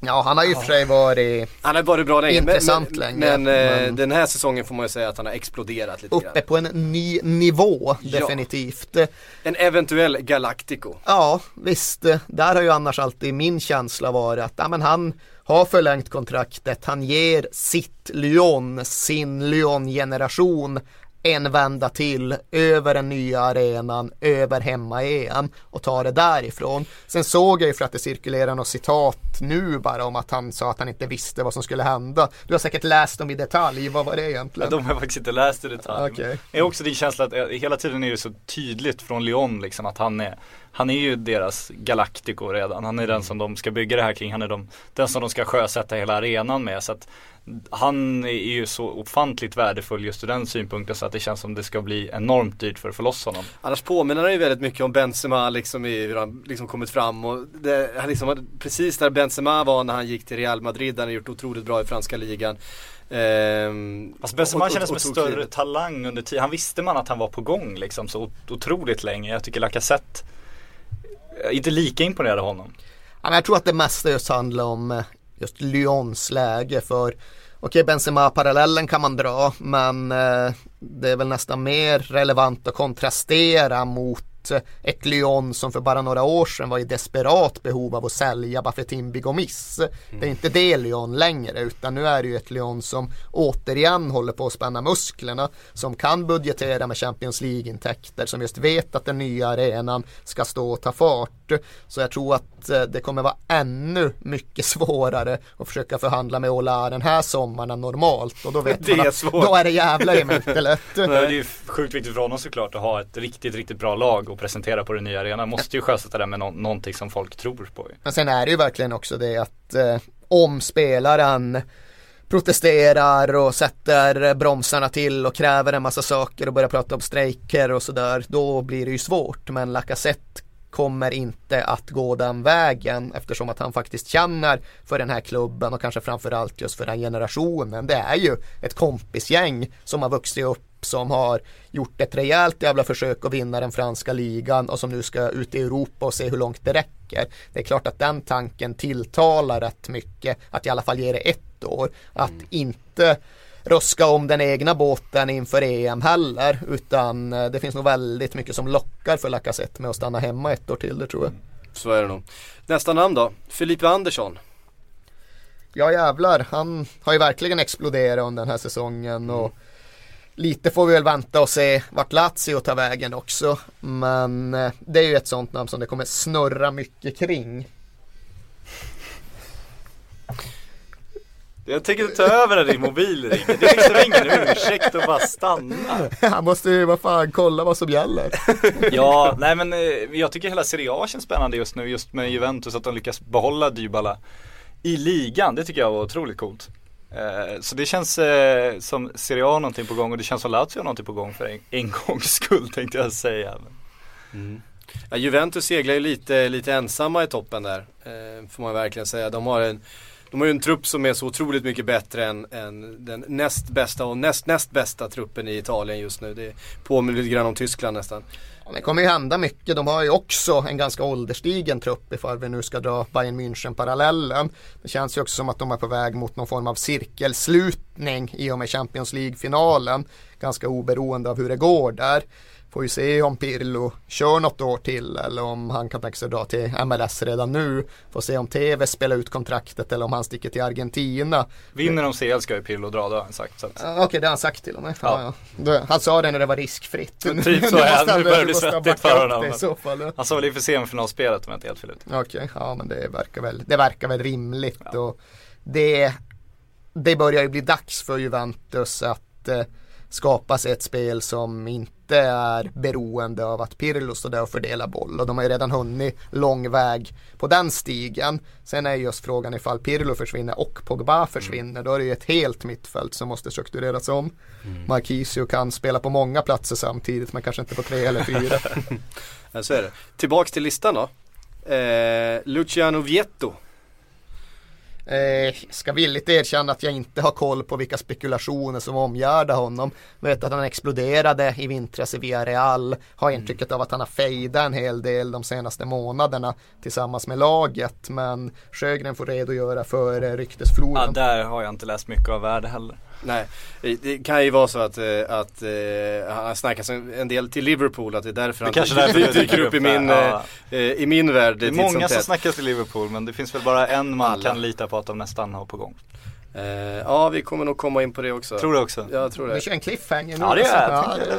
Ja han har ju och för sig varit Han har varit bra länge. Intressant men, länge, Men, eh, men- den här säsongen får man ju säga att han har exploderat lite uppe grann. på en ny nivå Ja. definitivt. En eventuell Galactico. Ja visst, där har ju annars alltid min känsla varit att ja, men han har förlängt kontraktet, han ger sitt Lyon, sin Lyon-generation en vända till över den nya arenan, över hemma-EM och tar det därifrån. Sen såg jag ju för att det cirkulerar något citat nu bara om att han sa att han inte visste vad som skulle hända. Du har säkert läst dem i detalj, vad var det Ja, egentligen? de har jag faktiskt inte läst i detalj. Okej. Det är också din känsla att eh, hela tiden är det så tydligt från Lyon liksom att han är Han är ju deras Galactico redan. Han är den som de ska bygga det här kring. Han är de, den som de ska sjösätta hela arenan med. Så att han är ju så ofantligt värdefull just ur den synpunkten så att det känns som det ska bli enormt dyrt för att få loss honom. Annars påminner han ju väldigt mycket om Benzema liksom i hur han liksom kommit fram och det, han liksom precis där Benzema var när han gick till Real Madrid, han har gjort otroligt bra i franska ligan. Ehm, Alltså Benzema och- och- kändes som och en större klivet. talang under tiden. Han visste man att han var på gång liksom så ot- otroligt länge. Jag tycker Lacazette eh, inte lika imponerad av honom. Jag tror att det mesta just handlar om eh, just Lyons läge för Okej Benzema-parallellen kan man dra men eh, det är väl nästan mer relevant att kontrastera mot ett Lyon som för bara några år sedan var i desperat behov av att sälja Buffettin Bigomis. Mm. Det är inte det Lyon längre utan nu är det ju ett Lyon som återigen håller på att spänna musklerna som kan budgetera med Champions League-intäkter som just vet att den nya arenan ska stå och ta fart. Så jag tror att eh, det kommer vara ännu mycket svårare att försöka förhandla med Ola den här sommaren än normalt och då vet Det man att då är det mig inte lätt. Det är ju sjukt viktigt för honom såklart att ha ett riktigt, riktigt bra lag och presentera på den nya arenan. Måste ju sjösätta det med nå- någonting som folk tror på. Men sen är det ju verkligen också det att eh, om spelaren protesterar och sätter bromsarna till och kräver en massa saker och börjar prata om strejker och sådär då blir det ju svårt men Lacazette kommer inte att gå den vägen eftersom att han faktiskt känner för den här klubben och kanske framförallt just för den generationen. Det är ju ett kompisgäng som har vuxit upp som har gjort ett rejält jävla försök att vinna den franska ligan och som nu ska ut i Europa och se hur långt det räcker. Det är klart att den tanken tilltalar rätt mycket att i alla fall ge det ett år. Att inte ruska om den egna båten inför EM heller utan eh, det finns nog väldigt mycket som lockar för Lacazette med att stanna hemma ett år till det tror jag. Så är det nog. Nästa namn då, Felipe Andersson. Ja jävlar, han har ju verkligen exploderat under den här säsongen och lite får vi väl vänta och se vart Lazio tar vägen också. Men eh, det är ju ett sånt namn som det kommer snurra mycket kring. Jag tänker ta över din mobil Rickard. Det är liksom ingen ursäkt att bara stanna. Han måste ju, vad fan, kolla vad som gäller. Ja, nej men eh, jag tycker hela Serie A känns spännande just nu, just med Juventus, att de lyckas behålla Dybala i ligan. Det tycker jag var otroligt coolt. Eh, Så det känns eh, som Serie A någonting på gång och det känns som Lazio har någonting på gång för en, en gångs skull tänkte jag säga. Ja, Juventus seglar ju lite, lite ensamma i toppen där. Får man verkligen säga. De har en de har ju en trupp som är så otroligt mycket bättre än, än den näst bästa och näst näst bästa truppen i Italien just nu. Det påminner lite grann om Tyskland nästan. Ja, det kommer ju hända mycket. De har ju också en ganska ålderstigen trupp ifall vi nu ska dra Bayern München-parallellen. Det känns ju också som att de är på väg mot någon form av cirkelslutning i och med Champions League-finalen. Ganska oberoende av hur det går där. Får ju se om Pirlo kör något år till eller om han kan tänka sig dra till MLS redan nu. Får se om TV spelar ut kontraktet eller om han sticker till Argentina. Vinner de CL ska ju Pirlo dra, det har han sagt. Så att. Ja, Okej, det har han sagt till och med. Ja. Ja. Ja. Han sa det när det var riskfritt. Typ så är det. Nu börjar det bli svettigt för honom. fall. Han sa väl inför semifinalspelet om jag inte helt fel ut. Okej, ja men det verkar väl, det verkar väl rimligt och det, det börjar ju bli dags för Juventus att eh, skapa sig ett spel som inte är beroende av att Pirlo står där och fördelar boll och de har ju redan hunnit lång väg på den stigen. Sen är just frågan ifall Pirlo försvinner och Pogba försvinner då är det ju ett helt mittfält som måste struktureras om. Marquisio kan spela på många platser samtidigt men kanske inte på tre eller fyra. Ja, så är det. Tillbaks till listan då. Eh, Luciano Vietto. Eh, ska villigt erkänna att jag inte har koll på vilka spekulationer som omgärdar honom. Vet att han exploderade i vintras i Villarreal. Har intrycket av att han har fejdat en hel del de senaste månaderna tillsammans med laget. Men Sjögren får redogöra för eh, Ja, ryktesfloran. där har jag inte läst mycket av värde heller. Nej, det kan ju vara så att, eh, att eh, han snackas en del till Liverpool, att det är därför han det dyker upp i min, ja. eh, i min värld. Det är många som snackar till Liverpool men det finns väl bara en man Alla. kan lita på att de nästan har på gång. Eh, ja, vi kommer nog komma in på det också. Tror du också? Jag tror Vi det. kör en cliffhanger nu. Ja, det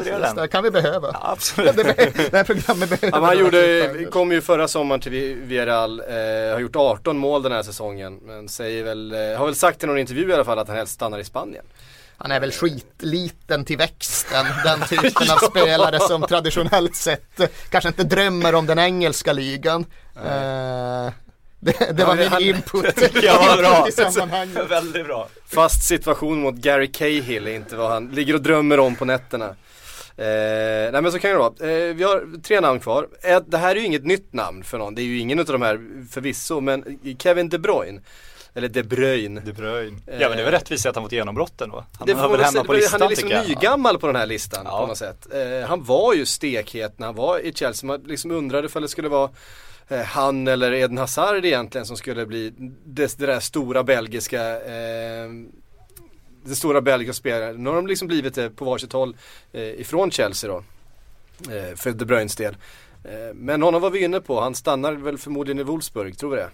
gör jag. det, kan vi behöva. Ja, absolut. det, det här programmet behöver Ja, han gjorde, kom ju förra sommaren till Vi- Villarreal, eh, har gjort 18 mål den här säsongen. Men säger väl, eh, har väl sagt i någon intervju i alla fall att han helst stannar i Spanien. Han är väl skitliten till växten. Den typen av spelare som traditionellt sett eh, kanske inte drömmer om den engelska ligan. Eh, det, det var Ja, min han- input Ja, vad bra. i sammanhanget. Väldigt bra. Fast situation mot Gary Cahill är inte vad han ligger och drömmer om på nätterna. Eh, nej men så kan det vara. Eh, vi har tre namn kvar. Eh, det här är ju inget nytt namn för någon. Det är ju ingen av de här förvisso. Men Kevin De Bruyne. Eller De Bruyne. De Bruyne. Ja men det är väl rättvist att han fått genombrott ändå. Han hör väl hemma på listan han är liksom nygammal på den här listan Ja. på något sätt. Eh, han var ju stekhet när han var i Chelsea. Man liksom undrade ifall det skulle vara eh, han eller Eden Hazard egentligen som skulle bli det, det där stora belgiska eh, det stora belgiska spelare. Nu har de liksom blivit det på varsitt håll eh, ifrån Chelsea då. Eh, för De Bruynes del. Eh, men honom var vi inne på, han stannar väl förmodligen i Wolfsburg, tror vi det?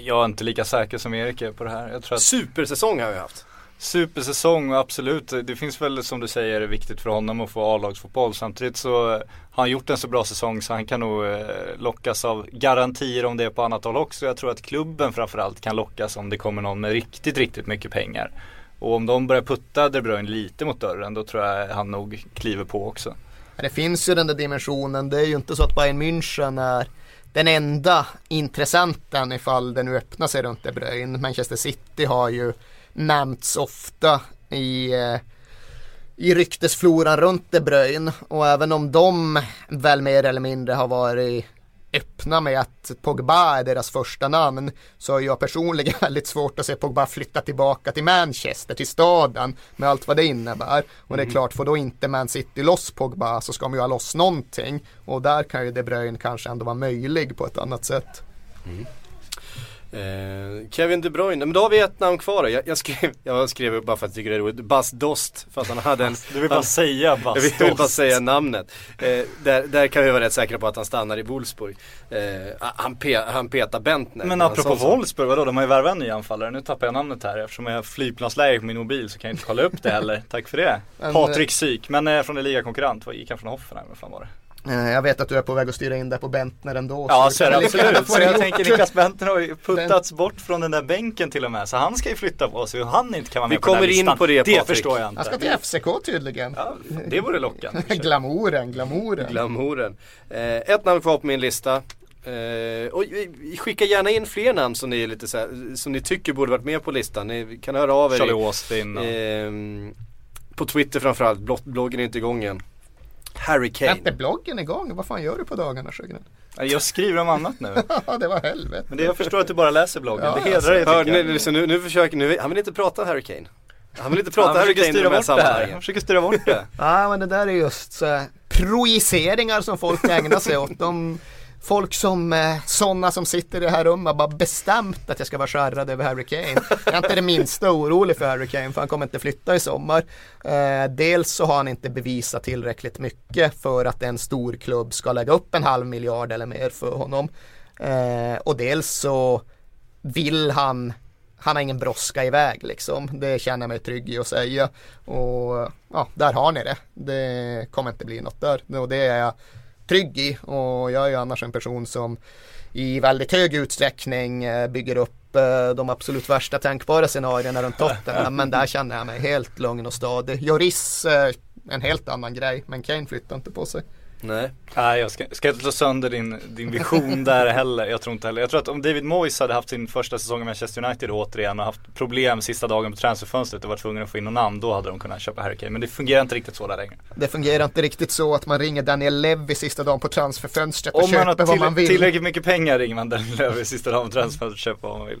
Jag är inte lika säker som Erik är på det här. Jag tror att Supersäsong har vi haft. Supersäsong, absolut. Det finns väl som du säger viktigt för honom att få A-lagsfotboll. Samtidigt så har han gjort en så bra säsong så han kan nog eh, lockas av garantier om det är på annat håll också. Jag tror att klubben framförallt kan lockas om det kommer någon med riktigt, riktigt mycket pengar. Och om de börjar putta De Bruyne lite mot dörren då tror jag han nog kliver på också. Men det finns ju den där dimensionen. Det är ju inte så att Bayern München är den enda intressenten ifall det nu öppnar sig runt De Bruyne. Manchester City har ju nämnts ofta i, eh, i ryktesfloran runt De Bruyne och även om de väl mer eller mindre har varit öppna med att Pogba är deras första namn så har jag personligen väldigt svårt att se Pogba flytta tillbaka till Manchester, till staden med allt vad det innebär. Och det är klart, får då inte Man City loss Pogba så ska de ju ha loss någonting och där kan ju De Bruyne kanske ändå vara möjlig på ett annat sätt. Eh, Kevin De Bruyne, men då har vi ett namn kvar jag, jag, skrev, jag skrev upp bara för att jag tycker det är roligt, Bas Dost. För att han hade en, Du vill bara han, säga jag Bastos. vill bara säga namnet. Eh, där, där kan vi vara rätt säkra på att han stannar i Wolfsburg. Eh, han, pe, han petar Bentner. Men En apropå sån. Wolfsburg, vadå? De har ju värvat en ny anfallare. Nu tappar jag namnet här eftersom jag har flygplansläge på min mobil så kan jag inte kolla upp det heller. Tack för det. Men, Patrik Syk, men eh, från en ligakonkurrent. Vad gick han från Hoffenheim? Vad fan var det? Eh, Jag vet att du är på väg att styra in det på Bentner ändå. Ja så är det absolut. Så jag tänker Niklas Bentner har ju puttats bort från den där bänken till och med. Så han ska ju flytta på sig och han inte kan vara med Vi på den kommer in listan. på det, Det förstår jag Han ska inte. till FCK tydligen. Ja, det vore lockande. glamouren, glamouren. Glamouren. Eh, ett namn kvar på min lista. Eh, och skickar gärna in fler namn som ni, är lite så här, som ni tycker borde varit med på listan. Ni kan höra av er. Charlie Austin. Ehm, på Twitter framförallt, bloggen är inte igång än. Harry Är inte Kane. bloggen igång? Vad fan gör du på dagarna Sjögren? Jag skriver om annat nu. Ja, det var helvete. Men det jag förstår att du bara läser bloggen. Ja, det hedrar dig Hör, tycker jag. nu, nu, nu försöker, nu, han vill inte prata Harry Kane. Han vill inte prata Han Harry Kane i de här sammanhangen. Han försöker styra bort det. Ja men det där är just så här, projiceringar som folk ägnar sig åt. De, folk som, eh, sådana som sitter i det här rummet har bara bestämt att jag ska vara skärrad över Harry Kane. Jag är inte det minsta orolig för Harry Kane för han kommer inte flytta i sommar. Eh, dels så har han inte bevisat tillräckligt mycket för att en stor klubb ska lägga upp en halv miljard eller mer för honom. Eh, och dels så vill han han har ingen brådska iväg liksom. Det känner jag mig trygg i att säga. Och ja, där har ni det. Det kommer inte bli något där. Och det är jag trygg i. Och jag är ju annars en person som i väldigt hög utsträckning eh, bygger upp eh, de absolut värsta tänkbara scenarierna runt Tottenham. Men där känner jag mig helt lugn och stadig. Joris, eh, en helt annan grej. Men Kane flyttar inte på sig. Nej. Nej jag ska, ska inte slå sönder din, din vision där heller. Jag tror inte heller. Jag tror att om David Moyes hade haft sin första säsong i Manchester United återigen och haft problem sista dagen på transferfönstret och var tvungen att få in någon namn. Då hade de kunnat köpa Harry Kane. Men det fungerar inte riktigt så där längre. Det fungerar inte riktigt så att man ringer Daniel Levy sista dagen på transferfönstret och Om man köper har vad man vill. tillräckligt mycket pengar ringer man den över sista dagen på transferfönstret och köper vad man vill.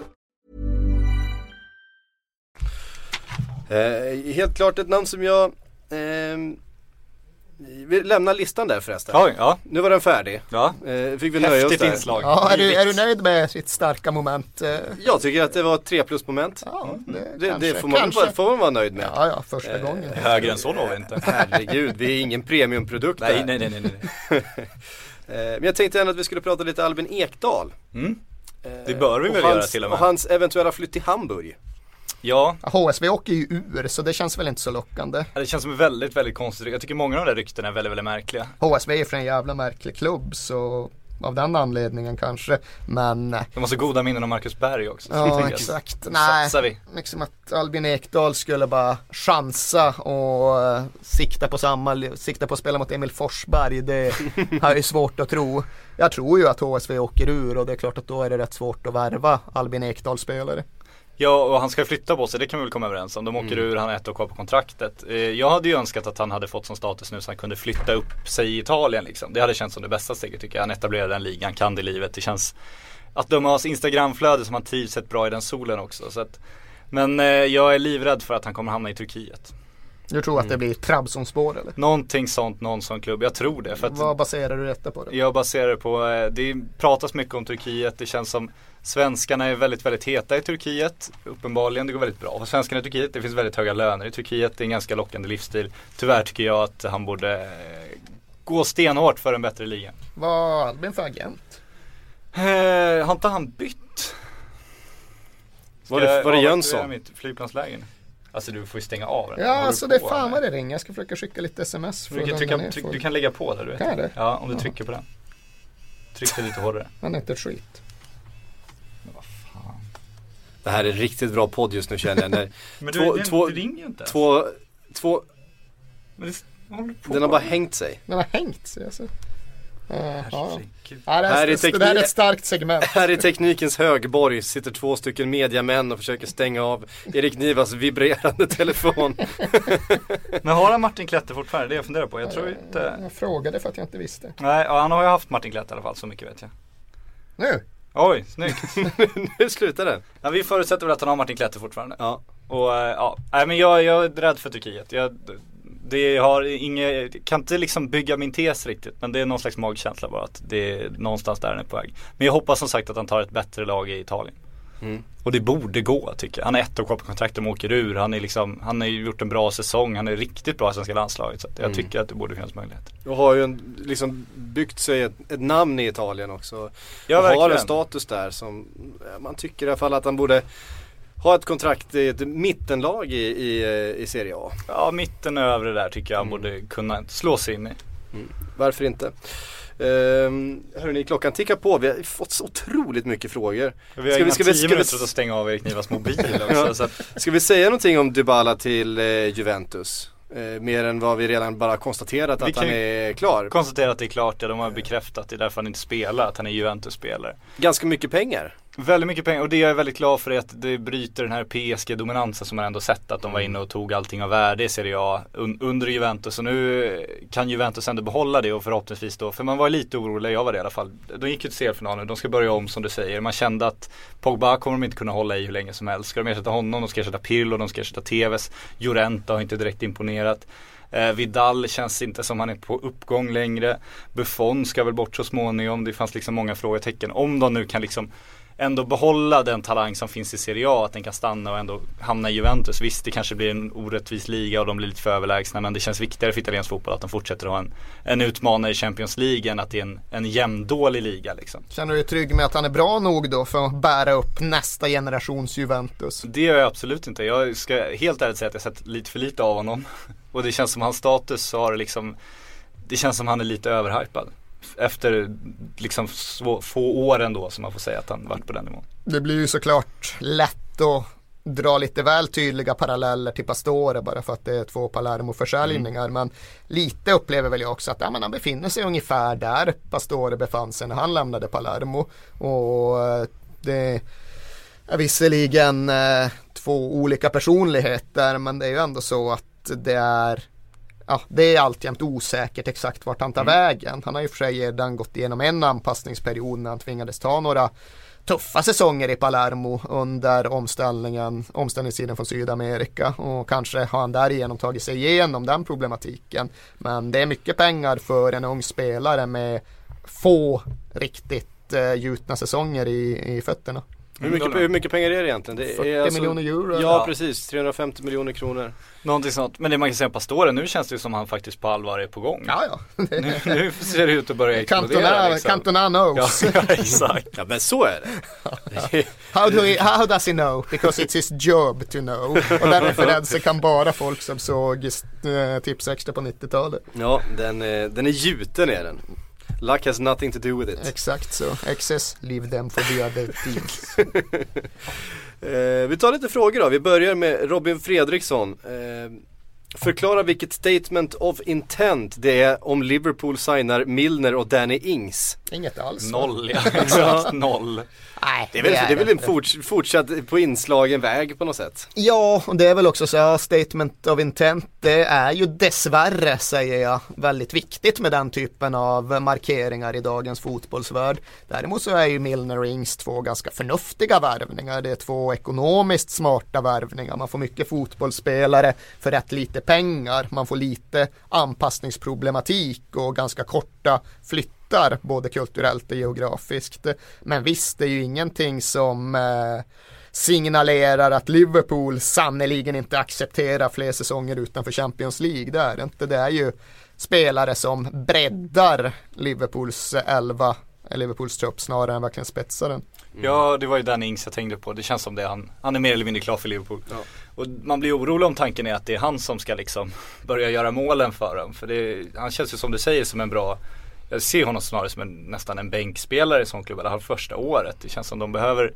Eh, helt klart ett namn som jag ehm, vi lämnar listan där förresten. Oj, ja. Nu var den färdig. Ja. Eh, fick vi nöja oss där. inslag. Ja, är du, är du nöjd med sitt starka moment? Eh, Jag tycker att det var ett 3 plus moment. Ja, det, Det, kanske, det får, man, kanske. får man vara nöjd med. Ja, ja, första gången. Högre än så når vi inte. Herregud, vi är ingen premiumprodukt Nej, här. nej, nej, nej. nej. Eh, Men jag tänkte ändå att vi skulle prata lite Albin Ekdal. Mm. Eh, Det bör vi väl hans, göra till och med. Och hans eventuella flytt till Hamburg. Ja, HSV åker ju ur så det känns väl inte så lockande. det känns som väldigt, väldigt konstigt. Jag tycker många av de där ryktena är väldigt, väldigt märkliga. HSV är för en jävla märklig klubb så av den anledningen kanske. Men eh, De har så goda minnen om Marcus Berg också. ja exakt. Nej, satsar vi. liksom att Albin Ekdal skulle bara chansa och eh, sikta på samma, sikta på att spela mot Emil Forsberg. Det har ju svårt att tro. Jag tror ju att HSV åker ur och det är klart att då är det rätt svårt att värva Albin Ekdal-spelare. Ja, och han ska flytta på sig, det kan vi väl komma överens om. De åker ur, han har ett år kvar på kontraktet. Eh, Jag hade ju önskat att han hade fått sån status nu så han kunde flytta upp sig i Italien liksom. Det hade känts som det bästa steget tycker jag. Han etablerade den ligan, kan det livet. Det känns, att döma av hans Instagramflöde som han trivs rätt bra i den solen också. Så att, men eh, jag är livrädd för att han kommer hamna i Turkiet. Du tror att det blir Trabzonspår eller? Någonting sånt, någon sån klubb. Jag tror det. Vad baserar du detta på? Då? Jag baserar det på, eh, det pratas mycket om Turkiet. Det känns som svenskarna är väldigt, väldigt heta i Turkiet. Uppenbarligen, det går väldigt bra för svenskarna i Turkiet. Det finns väldigt höga löner i Turkiet. Det är en ganska lockande livsstil. Tyvärr tycker jag att han borde eh, gå stenhårt för en bättre liga. Vad har Albin för agent? Eh, har inte han bytt? Ska Var det- var det Jönsson? mitt flygplansläge nu? Alltså du får ju stänga av den. Ja, håller alltså det är fan vad det ringer. Jag ska försöka skicka lite sms. för Du kan, trycka, tryck, du kan lägga på där du vet. Kan jag det? Ja, om du trycker på den. Tryck lite hårdare. Han är inte ett skit. Det här är riktigt bra podd just nu känner jag. När Men två, du, två, du ringer ju inte. två, två, Men det, den har bara hängt sig. Den har hängt sig alltså. Uh, ja. Det, Här här är det teknik- är ett starkt segment. Här i teknikens högborg sitter två stycken mediamän och försöker stänga av Erik Nivas vibrerande telefon. Men har han Martin Klette fortfarande? Det är jag funderar på. Jag tror inte. Jag frågade för att jag inte visste. Nej, ja, han har ju haft Martin Klette i alla fall. Så mycket vet jag. Nu! Oj, snyggt. nu slutar den. Ja, vi förutsätter väl att han har Martin Klette fortfarande. Ja. Och eh, ja, nej men jag, jag är rädd för Turkiet. Jag, Det har inget, kan inte liksom bygga min tes riktigt men det är någon slags magkänsla bara att det är någonstans där han är på väg. Men jag hoppas som sagt att han tar ett bättre lag i Italien. Mm. Och det borde gå tycker jag. Han är ett år kvar på kontraktet och åker ur. Han, är liksom, han har ju gjort en bra säsong. Han är riktigt bra i svenska landslaget. Så jag Mm. tycker att det borde finnas möjligheter. Och har ju en, liksom byggt sig ett, ett namn i Italien också. Ja, och har verkligen. en status där som man tycker i alla fall att han borde ha ett kontrakt i ett mittenlag i, i, i Serie A. Ja, mitten och övre där tycker jag han Mm. borde kunna slå sig in i. Varför inte? Um, hörrni, klockan tickar på. Vi har fått så otroligt mycket frågor. Vi har inga tio minuter att stänga av Erik Nivas mobil också. Så att, Ska vi säga någonting om Dybala till eh, Juventus? Eh, mer än vad vi redan bara konstaterat Vi att han är klar. konstatera att det är klart, ja, de har bekräftat. Det är därför han inte spelar, att han är Juventus-spelare. Ganska mycket pengar. Väldigt mycket pengar och det är jag väldigt glad för är att det bryter den här PSG-dominansen som man ändå sett att de var inne och tog allting av värde i Serie A un- under Juventus och nu kan Juventus ändå behålla det och förhoppningsvis då, för man var lite orolig, jag var det i alla fall. De gick ju till CL-final nu, de ska börja om som du säger. Man kände att Pogba kommer de inte kunna hålla i hur länge som helst. Ska de ersätta honom, de ska ersätta Pirlo, de ska ersätta Tevez. Llorente har inte direkt imponerat. Eh, Vidal känns inte som han är på uppgång längre. Buffon ska väl bort så småningom. Det fanns liksom många frågetecken. Om de nu kan liksom ändå behålla den talang som finns i Serie A, att den kan stanna och ändå hamna i Juventus. Visst, det kanske blir en orättvis liga och de blir lite för överlägsna, men det känns viktigare för italiensk fotboll att de fortsätter ha en, en utmanare i Champions League än att det är en, en jämndålig liga liksom. Känner du dig trygg med att han är bra nog då för att bära upp nästa generations Juventus? Det gör jag absolut inte. Jag ska helt ärligt säga att jag sett lite för lite av honom. Och det känns som hans status har liksom Det känns som han är lite överhypad. Efter liksom få år ändå som man får säga att han varit på den nivån. Det blir ju såklart lätt att dra lite väl tydliga paralleller till Pastore bara för att det är två Palermo-försäljningar. Men lite upplever väl jag också att ja, men han befinner sig ungefär där Pastore befann sig när han lämnade Palermo. Och eh, det är visserligen eh, två olika personligheter men det är ju ändå så att det är Ja, det är alltjämt osäkert exakt vart han tar vägen. Han har ju för sig redan gått igenom en anpassningsperiod när han tvingades ta några tuffa säsonger i Palermo under omställningen, omställningstiden från Sydamerika och kanske har han därigenom tagit sig igenom den problematiken. Men det är mycket pengar för en ung spelare med få riktigt eh, gjutna säsonger i, i fötterna. Hur mycket, hur mycket pengar är det egentligen? Det 40 är alltså- miljoner euro, Ja, eller? precis, 350 miljoner kronor. Någonting sånt. Men det man kan säga om Pastore, nu känns det ju som han faktiskt på allvar är på gång. Ja, ja. nu, nu ser det ut att börja explodera. Cantona, liksom. Cantona knows. Ja, ja, exakt. Ja men så är det. How, do he, how does he know? Because it's his job to know. Och den referensen kan bara folk som såg eh, Tips Extra på 90-talet. Ja, den, är- den är gjuten är den. Luck has nothing to do with it. Exakt så. Excess, leave them for the other teams. Eh, vi tar lite frågor då. Vi börjar med Robin Fredriksson. Eh, förklara vilket statement of intent det är om Liverpool signar Milner och Danny Ings. Inget alls. Noll, ja. Exakt noll. Nej, Det är väl, det är väl en inte. forts, fortsatt på inslagen väg på något sätt. Ja, och det är väl också så här, statement of intent, det är ju dessvärre, säger jag, väldigt viktigt med den typen av markeringar i dagens fotbollsvärld. Däremot så är ju Milner och Ings två ganska förnuftiga värvningar. Det är två ekonomiskt smarta värvningar. Man får mycket fotbollsspelare för rätt lite pengar. Man får lite anpassningsproblematik och ganska korta flyttar, både kulturellt och geografiskt. Men visst, det är ju ingenting som eh, signalerar att Liverpool sannoliken inte accepterar fler säsonger utanför Champions League. Det är det inte. Det är ju spelare som breddar Liverpools elva, eh, Liverpools trupp snarare än verkligen spetsar den. Ja, det var ju Danny Ings jag tänkte på. Det känns som det. Han, han är mer eller mindre klar för Liverpool. Och man blir orolig om tanken är att det är han som ska liksom börja göra målen för dem. För det, han känns ju som du säger som en bra jag ser honom snarare som en, nästan en bänkspelare i sån klubb, i alla fall första året. Det känns som de behöver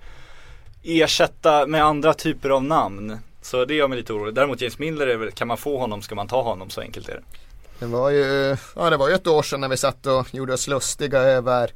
ersätta med andra typer av namn. Så det gör mig lite orolig. Däremot James Miller, är väl, kan man få honom ska man ta honom, så enkelt är det. Det var ju, ja det var ju ett år sedan när vi satt och gjorde oss lustiga över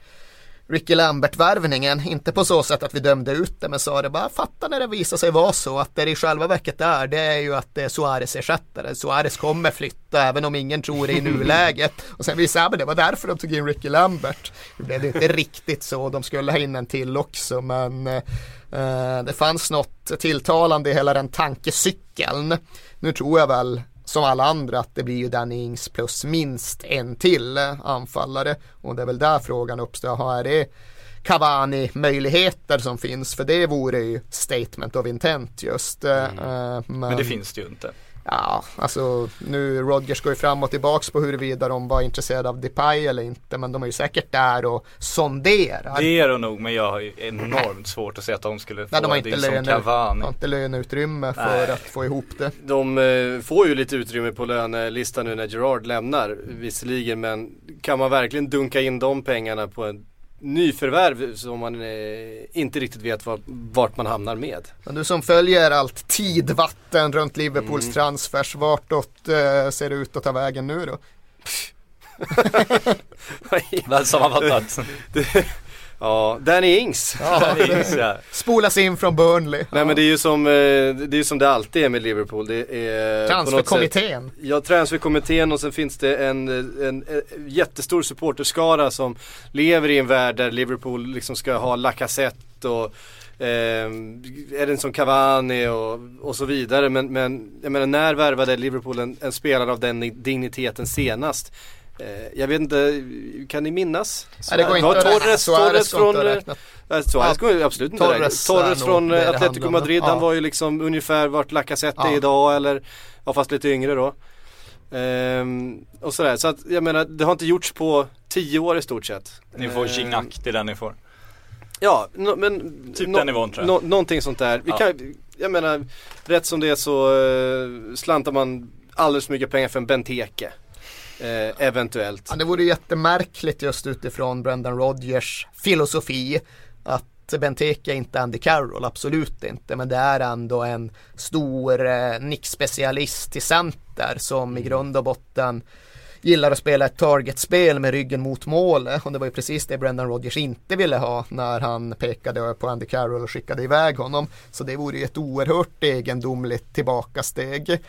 Ricky Lambert-värvningen. Inte på så sätt att vi dömde ut det men sa det bara fatta när det visar sig vara så att det i själva verket är det är ju att det är Suarez ersättare. Suarez kommer flytta även om ingen tror det i nuläget. Och sen visade det, det var därför de tog in Ricky Lambert. Det blev inte riktigt så, de skulle ha in en till också men eh, det fanns något tilltalande i hela den tankecykeln. Nu tror jag väl som alla andra att det blir ju Danny Ings plus minst en till eh, anfallare och det är väl där frågan uppstår. Är det Cavani möjligheter som finns för det vore ju statement of intent just. Mm. Uh, men, men, det finns det ju inte. Ja, alltså nu Rodgers går ju fram och tillbaks på huruvida de var intresserade av Depay eller inte. Men de är ju säkert där och sonderar. Det är de nog, men jag har ju enormt svårt att se att de skulle få Nej, de har inte det löne, som Cavani. De har inte löneutrymme för Nej. att få ihop det. De eh, får ju lite utrymme på lönelistan nu när Gerard lämnar visserligen. Men kan man verkligen dunka in de pengarna på en nyförvärv som man eh, inte riktigt vet var, vart man hamnar med. Men du som följer allt tidvatten runt Liverpools mm. transfers, vartåt eh, ser det ut att ta vägen nu då? Väl sammanfattat. Ja, Danny Ings. Ja, Danny Ings ja. Spolas in från Burnley. Nej men det är ju som eh, det, är som det alltid är med Liverpool. Det är transferkommittén. Ja, transferkommittén och sen finns det en, en, en, jättestor supporterskara som lever i en värld där Liverpool liksom ska ha Lacazette och Eh, som Cavani och, och så vidare. Men, men jag menar när värvade Liverpool en, en spelare av den digniteten senast? Eh, jag vet inte, kan ni minnas? Nej, det går inte att Torres, Torres från äh, Suarez går absolut inte Torres, Torres från Atletico Madrid, ja. han var ju liksom ungefär vart Lacazette ja. är idag eller Ja fast lite yngre då. Ehm, Och sådär, så att jag menar det har inte gjorts på tio år i stort sett. Ni får Gignac, ehm, det är den ni får Ja, no, men Typ no, den nivån tror jag. no, Någonting sånt där, vi ja. kan, jag menar Rätt som det är så uh, slantar man alldeles för mycket pengar för en Benteke Eh, eventuellt. Ja, det vore jättemärkligt just utifrån Brendan Rodgers filosofi att Benteke inte är Andy Carroll, absolut inte. Men det är ändå en stor eh, nickspecialist i center som i grund och botten gillar att spela ett targetspel med ryggen mot målet och det var ju precis det Brendan Rodgers inte ville ha när han pekade på Andy Carroll och skickade iväg honom. Så det vore ju ett oerhört egendomligt tillbakasteg.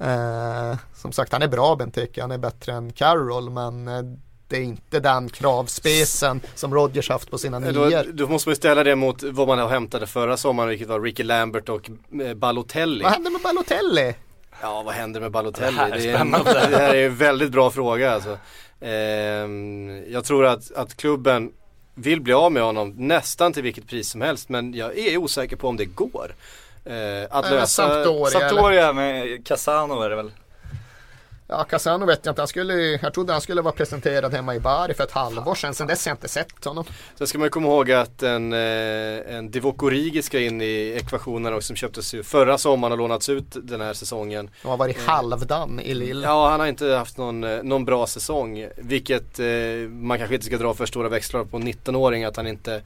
Eh, som sagt, han är bra Benteke, han är bättre än Carroll, men eh, det är inte den kravspecen som Rodgers haft på sina eh, nior. Då, då måste man ju ställa det mot vad man hämtade förra sommaren, vilket var Ricky Lambert och eh, Balotelli. Vad hände med Balotelli? Ja, vad händer med Balotelli? Det här är, det är, en, det här är en väldigt bra fråga alltså. Eh, jag tror att, att klubben vill bli av med honom nästan till vilket pris som helst, men jag är osäker på om det går. Eh, att lösa Sampdoria, Sampdoria med Casano är det väl? Ja, Casano vet jag inte. Han skulle, jag trodde han skulle vara presenterad hemma i Bari för ett halvår sedan. Sen dess har jag inte sett honom. Sen ska man ju komma ihåg att en, eh, en Divock Origi ska in i ekvationen och som köptes ju förra sommaren och lånats ut den här säsongen. Och har varit halvdan i Lille. Ja, han har inte haft någon, eh, någon bra säsong. Vilket eh, man kanske inte ska dra för stora växlar på 19-åring att han inte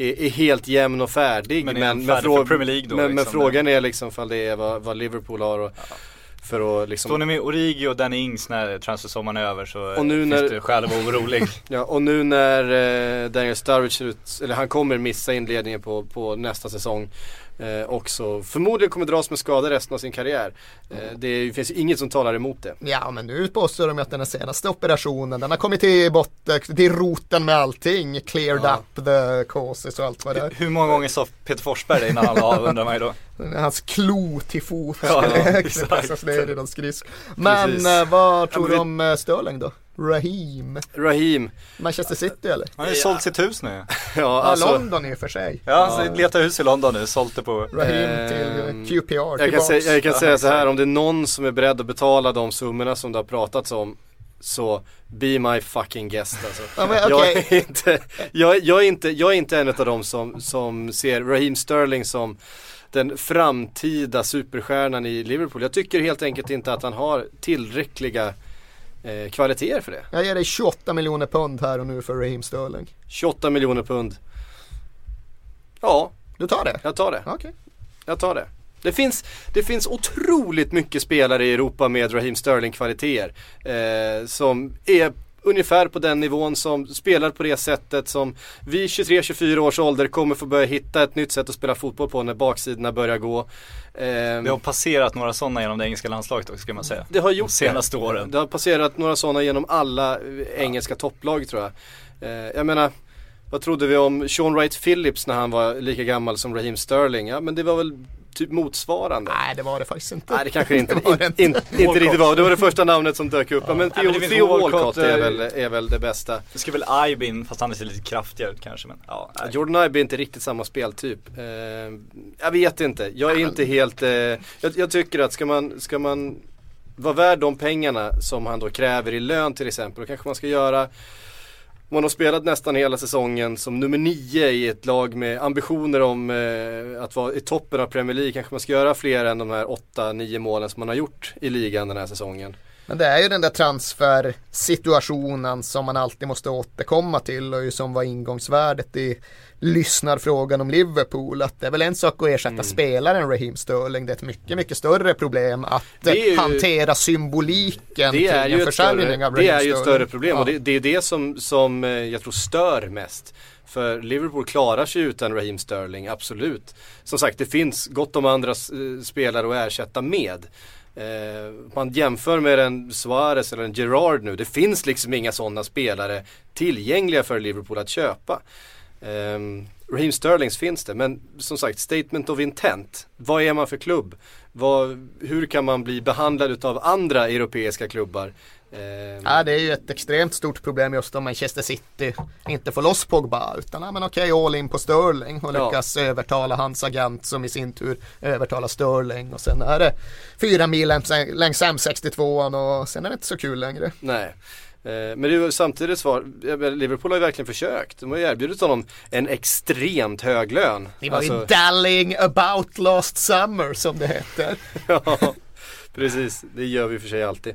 är, är, helt jämn och färdig. Men, men, men, frå då, men, liksom, men frågan är liksom fall det är vad, vad Liverpool har. Och, ja. För att liksom... Står ni med Origi och Danny Ings när transfersommaren är över så och nu finns när... det skäl att vara orolig. ja och nu när eh, Daniel Sturridge ser ut, eller han kommer missa inledningen på, på nästa säsong eh, också förmodligen kommer dras med skada resten av sin karriär. Eh, det finns inget som talar emot det. Ja men nu påstår de att den senaste operationen den har kommit till botten, till roten med allting. Cleared ja. up the causes och allt vad det är. Hur många gånger sa Peter Forsberg det innan han la av undrar man ju då. Hans klo till fot ja, ja, pressas ner i någon skridsko. Men Precis. Eh, vad tror ja, du om eh, Sterling då? Raheem. Raheem. Manchester City eller? Han har ju ja. sålt sitt hus nu. ja, alltså, London i och för sig. Ja, alltså, ja. letar hus i London nu, sålt det på. Raheem till eh, QPR. Jag kan, säga, jag kan säga så här, om det är någon som är beredd att betala de summorna som det har pratats om så be my fucking guest alltså. Ja, men, okay. jag, är inte, jag, jag, är inte, jag är inte en av dem som, som ser Raheem Sterling som den framtida superstjärnan i Liverpool. Jag tycker helt enkelt inte att han har tillräckliga eh, kvaliteter för det. Jag ger dig 28 miljoner pund här och nu för Raheem Sterling. 28 miljoner pund. Ja. Du tar det? Jag tar det. Okay. Jag tar det. Det finns, det finns otroligt mycket spelare i Europa med Raheem Sterling kvaliteter. Eh, som är ungefär på den nivån som spelar på det sättet som vi 23-24 års ålder kommer få börja hitta ett nytt sätt att spela fotboll på när baksidorna börjar gå. Vi har passerat några sådana genom det engelska landslaget också ska man säga. Det har gjort De senaste det. åren. Det har passerat några sådana genom alla engelska topplag tror jag. Eh, jag menar, vad trodde vi om Sean Wright Phillips när han var lika gammal som Raheem Sterling? Ja men det var väl typ motsvarande. Nej det var det faktiskt inte. Nej det kanske inte, Det var det inte, inte, inte riktigt var. Det var det första namnet som dök upp. Ja. Men Nej, men Theo, det finns Theo Walcott, Walcott är eh, väl, är väl det bästa. Det ska väl Aibin, fast han ser lite kraftigare ut kanske. Men, ja, nej. Jordan Ibe är inte riktigt samma speltyp. Eh, jag vet inte. Jag är inte helt... Eh, jag, jag tycker att ska man, ska man vara värd de pengarna som han då kräver i lön till exempel. Då kanske man ska göra man har spelat nästan hela säsongen som nummer nio i ett lag med ambitioner om eh, att vara i toppen av Premier League. Kanske man ska göra fler än de här åtta, nio målen som man har gjort i ligan den här säsongen. Men det är ju den där transfersituationen som man alltid måste återkomma till och ju som var ingångsvärdet i lyssnarfrågan om Liverpool. Att det är väl en sak att ersätta Mm. spelaren Raheem Sterling. Det är ett mycket, mycket större problem att Det ju- hantera symboliken Det är ju en försäljning större, av det Raheem är ju ett Sterling. större problem Ja. och det, det är det som, som eh, jag tror stör mest. För Liverpool klarar sig utan Raheem Sterling, absolut. Som sagt, det finns gott om andra eh, spelare att ersätta med. Eh, man jämför med en Suarez eller en Gerard nu. Det finns liksom inga sådana spelare tillgängliga för Liverpool att köpa. Eh, Raheem Sterlings finns det, men som sagt statement of intent. Vad är man för klubb? Vad, hur kan man bli behandlad av andra europeiska klubbar? Ehm, Ja, det är ju ett extremt stort problem just om Manchester City inte får loss Pogba utan ja, men okej all in på Sterling och Ja. lyckas övertala hans agent som i sin tur övertalar Sterling och sen är det fyra mil längs, längs M62 och sen är det inte så kul längre. Nej. Eh, Men det är ju samtidigt svar, Liverpool har ju verkligen försökt. De har ju erbjudit honom en extremt hög lön. Ni var ju Alltså- dallying about last summer som det heter. ja, precis. Det gör vi för sig alltid.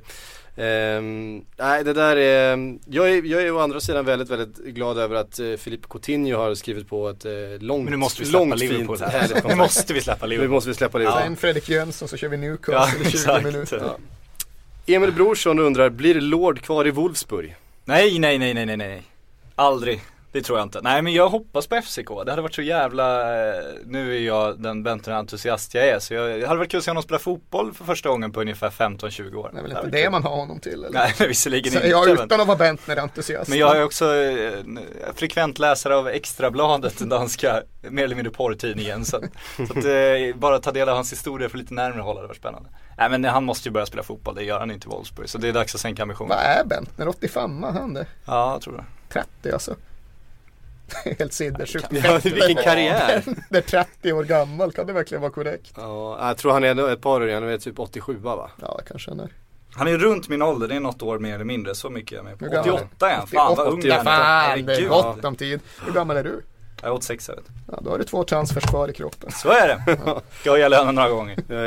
Ehm, nej, det där är, jag är, jag är å andra sidan väldigt, väldigt glad över att uh, Philippe Coutinho har skrivit på ett uh, långt, Men nu måste vi släppa långt Liverpool fint, här. Nu måste vi släppa Nu Liverpool. måste vi släppa Liverpool. Sen Fredrik Jönsson så kör vi Ja, Newcastle i 20 exakt. minuter. Ja. Emil Brorsson undrar, blir Lord kvar i Wolfsburg? Nej, nej, nej, nej, nej, nej. Aldrig. Det tror jag inte. Nej men jag hoppas på FCK. Det hade varit så jävla, eh, nu är jag den Benton-entusiast jag är. Så jag, det hade varit kul att se honom spela fotboll för första gången på ungefär 15-20 år. Det är väl hade inte varit det kul. man har honom till eller? Nej, visserligen Så inte. jag men- utan att vara Bentner-entusiast. Men jag är också eh, en frekvent läsare av Extrabladet, den danska mer eller mindre porrtidningen. Så, så att eh, bara ta del av hans historia för lite närmare hålla det var spännande. Nej men han måste ju börja spela fotboll, det gör han inte i Wolfsburg. Så det är dags att sänka ambitionen. Vad är Bentner? 85 han det? Ja, jag tror det. 30 alltså. Helt sinnessjukt. Ja, vilken karriär. Det är 30 år gammal, kan det verkligen vara korrekt? Ja, jag tror han är ett par år igen, han är typ 87 va? Ja, kanske han är. Han är runt min ålder, det är något år mer eller mindre, så mycket är jag med på. Hur gammal är 88 är han, fan vad ung 88, han är. Fan, det är gott om tid. Hur gammal är du? Jag är 86 jag vet. Ja, då har du två transfers kvar i kroppen. Så är det. Ska höja lönen några gånger. Jag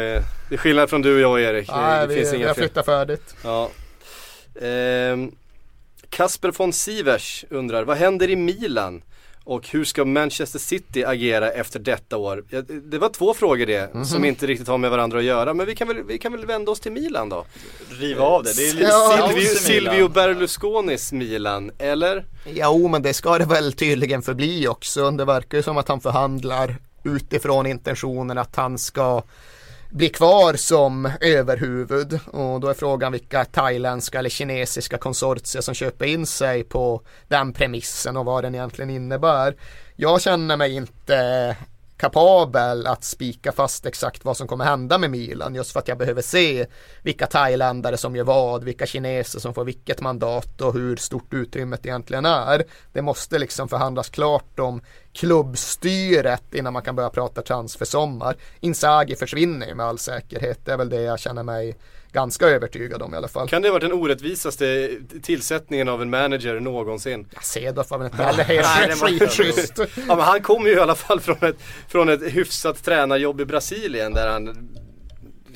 det är skillnad från du och jag Erik. Det- Nej, det vi, finns vi inga har fel. flyttat färdigt. Ja. Ehm, Kasper von Sivers undrar, vad händer i Milan? Och hur ska Manchester City agera efter detta år? Ja, det var två frågor det, Mhm. som inte riktigt har med varandra att göra. Men vi kan väl, vi kan väl vända oss till Milan då? Riva av det, det är lite Ja, Silvio. Silvio Berlusconis Milan, eller? Jo, men det ska det väl tydligen förbli också. Det verkar ju som att han förhandlar utifrån intentionen att han ska bli kvar som överhuvud och då är frågan vilka thailändska eller kinesiska konsortier som köper in sig på den premissen och vad den egentligen innebär. Jag känner mig inte kapabel att spika fast exakt vad som kommer hända med Milan just för att jag behöver se vilka thailändare som gör vad, vilka kineser som får vilket mandat och hur stort utrymmet egentligen är. Det måste liksom förhandlas klart om klubbstyret innan man kan börja prata transfersommar. Inzaghi försvinner med all säkerhet, det är väl det jag känner mig ganska övertygad om i alla fall. Kan det ha varit den orättvisaste tillsättningen av en manager någonsin? Ja, Cedorf var väl inte heller helt skitschysst. Ja men han kommer ju i alla fall från ett, från ett hyfsat tränarjobb i Brasilien där han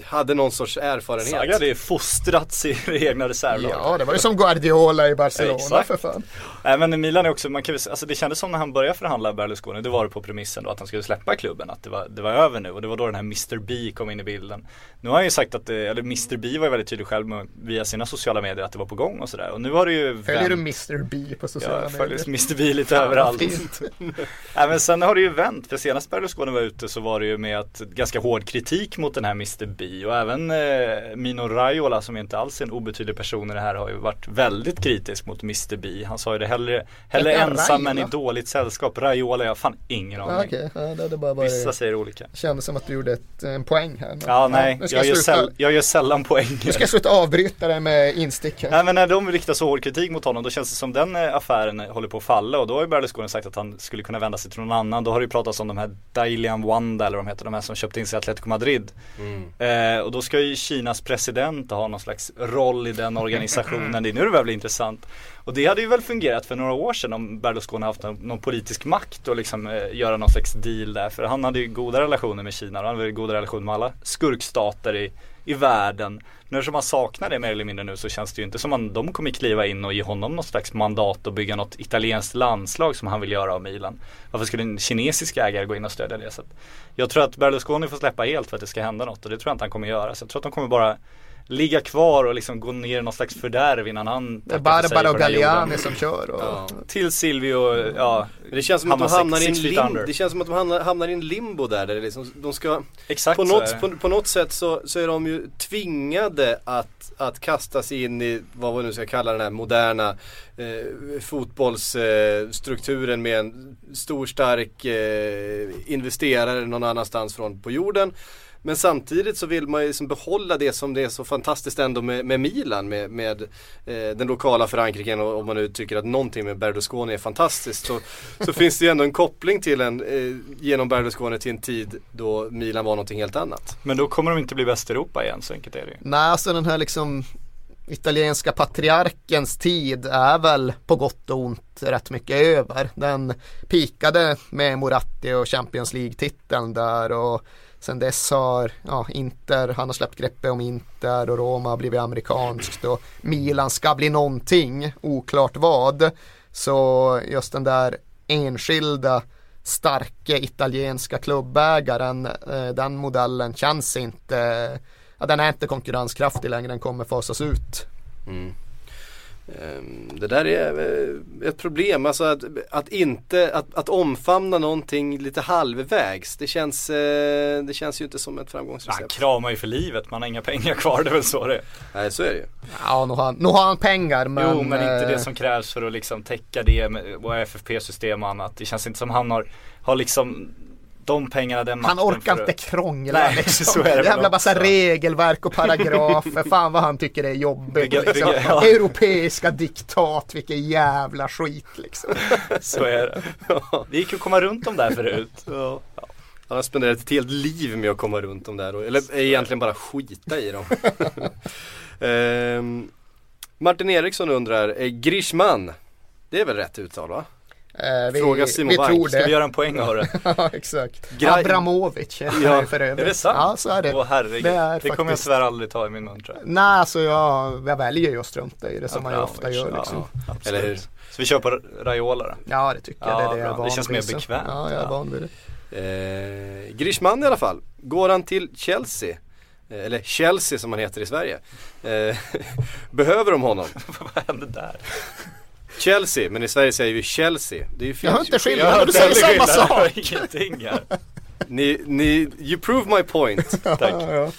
hade någon sorts erfarenhet. Saga hade ju fostrats i det egna reservlaget. Ja, det var ju som Guardiola i Barcelona Exakt. för fan. Nej men Milan är också, man kan, alltså det kändes som när han började förhandla Berlusconi, det var det på premissen då att han skulle släppa klubben, att det var, det var över nu och det var då den här Mr B kom in i bilden. Nu har han ju sagt att, det, eller Mr B var ju väldigt tydlig själv med, via sina sociala medier att det var på gång och sådär och nu har det ju Följer du vänt. Mr B på sociala Ja, medier? Mr B lite Fan, överallt. Nej men sen har det ju vänt, för senast Berlusconi var ute så var det ju med att ganska hård kritik mot den här Mr B och även eh, Mino Raiola som inte alls är en obetydlig person i det här har ju varit väldigt kritisk mot Mr B. Han sa ju det hellre, hellre ensam än i dåligt sällskap. Raiola, jag har fan ingen aning. Ja, Okej, ja, det hade bara Vissa varit, säger olika. kändes som att du gjorde ett, en poäng här. Men, Ja, nej, ska jag, jag, gör säll, jag gör sällan poäng. nu ska jag sluta avbryta det med instick här. Nej men när de riktar så hård kritik mot honom då känns det som den eh, affären håller på att falla och då har ju Berlusconi sagt att han skulle kunna vända sig till någon annan. Då har det ju pratats om de här Dalian Wanda eller vad de heter, de här som köpte in sig i Atletico Madrid. Eh, och då ska ju Kinas president ha någon slags roll i den organisationen. det är nu det börjar bli intressant. Och det hade ju väl fungerat för några år sedan om Berlusconi haft någon, någon politisk makt och liksom eh, göra någon slags deal där. För han hade ju goda relationer med Kina och han hade ju goda relationer med alla skurkstater i, i världen. Men eftersom han saknar det mer eller mindre nu så känns det ju inte som att de kommer kliva in och ge honom något slags mandat och bygga något italienskt landslag som han vill göra av Milan. Varför skulle en kinesisk ägare gå in och stödja det? Så jag tror att Berlusconi får släppa helt för att det ska hända något och det tror jag inte han kommer göra. Så jag tror att de kommer bara ligga kvar och liksom gå ner i någon slags fördärv innan han Det är tackar Barbara och. Galliani som kör. Och, Till Silvio, ja. Det känns som att de hamnar i en six under. det känns som att de hamnar, hamnar i en limbo där, där liksom, de ska Exakt på något, på, på något sätt så, så är de ju tvingade att, att kasta sig in i vad vi nu ska kalla den här moderna eh, fotbollsstrukturen eh, med en stor stark eh, investerare någon annanstans från på jorden. Men samtidigt så vill man ju liksom behålla det som det är så fantastiskt ändå med, med Milan med, med eh, den lokala förankringen och om man nu tycker att någonting med Berlusconi är fantastiskt så, så finns det ju ändå en koppling till en, eh, genom Berlusconi till en tid då Milan var någonting helt annat. Men då kommer de inte bli bäst i Europa igen, så enkelt är det ju. Nej, alltså den här liksom italienska patriarkens tid är väl på gott och ont rätt mycket över. Den pikade med Moratti och Champions League-titeln där och sen dess har ja, Inter, han har släppt greppet om Inter och Roma har blivit amerikanskt och Milan ska bli någonting, oklart vad. Så just den där enskilda starka italienska klubbägaren, eh, den modellen känns inte ja, den är inte konkurrenskraftig längre, den kommer fasas ut. Mm. Det där är eh, ett problem, alltså att, att inte, att, att omfamna någonting lite halvvägs. Det känns, eh, det känns ju inte som ett Han framgångsrecept. kramar ju för livet, man har inga pengar kvar, det är väl så det är. Nej så är det ju. Ja, nu har han, nu har han pengar men... jo, men inte det eh, som krävs för att liksom täcka det med FFP-system och annat. Det känns inte som han har, har liksom de pengarna, den Han orkar inte krångla Nej, liksom. så är det Jävla massa regelverk och paragrafer. Fan vad han tycker det är jobbigt. Bygga- liksom. bygga- ja. Europeiska diktat, vilken jävla skit liksom. Så är det. Det gick ju att komma runt dem där förut. Ja. Han har spenderat ett helt liv med att komma runt dem där, eller egentligen bara skita i dem. Ehm, Martin Eriksson undrar, eh, Grishman, det är väl rätt uttal va? Eh, vi, Fråga Simon vi Bank. tror Ska vi göra en poäng av det? ja, exakt. Gra- Abramovic är Ja, det för övrigt. Är det sant? Ja, så är det. Åh herregud. Det Det, är kommer jag faktiskt- tyvärr aldrig ta i min mun tror jag. Nej, alltså jag, jag väljer ju att strunta i det som man ju ofta Abramovic, gör ja, liksom. absolut. Eller hur? Så vi kör på Raiola då? Ja, det tycker jag. Ja, det är det jag är van Det känns vid, mer bekvämt. Ja, jag är Ja. van vid det. Eh, Grishman i alla fall, går han till Chelsea? Eh, Eller Chelsea som han heter i Sverige. Eh, behöver de honom? Vad hände där? Chelsea, men i Sverige säger vi Chelsea. Det är ju fel. Jag har inte skillnad, Ja, du säger samma sak. Ingenting här. Ni, ni, you prove my point. Tack. Ja,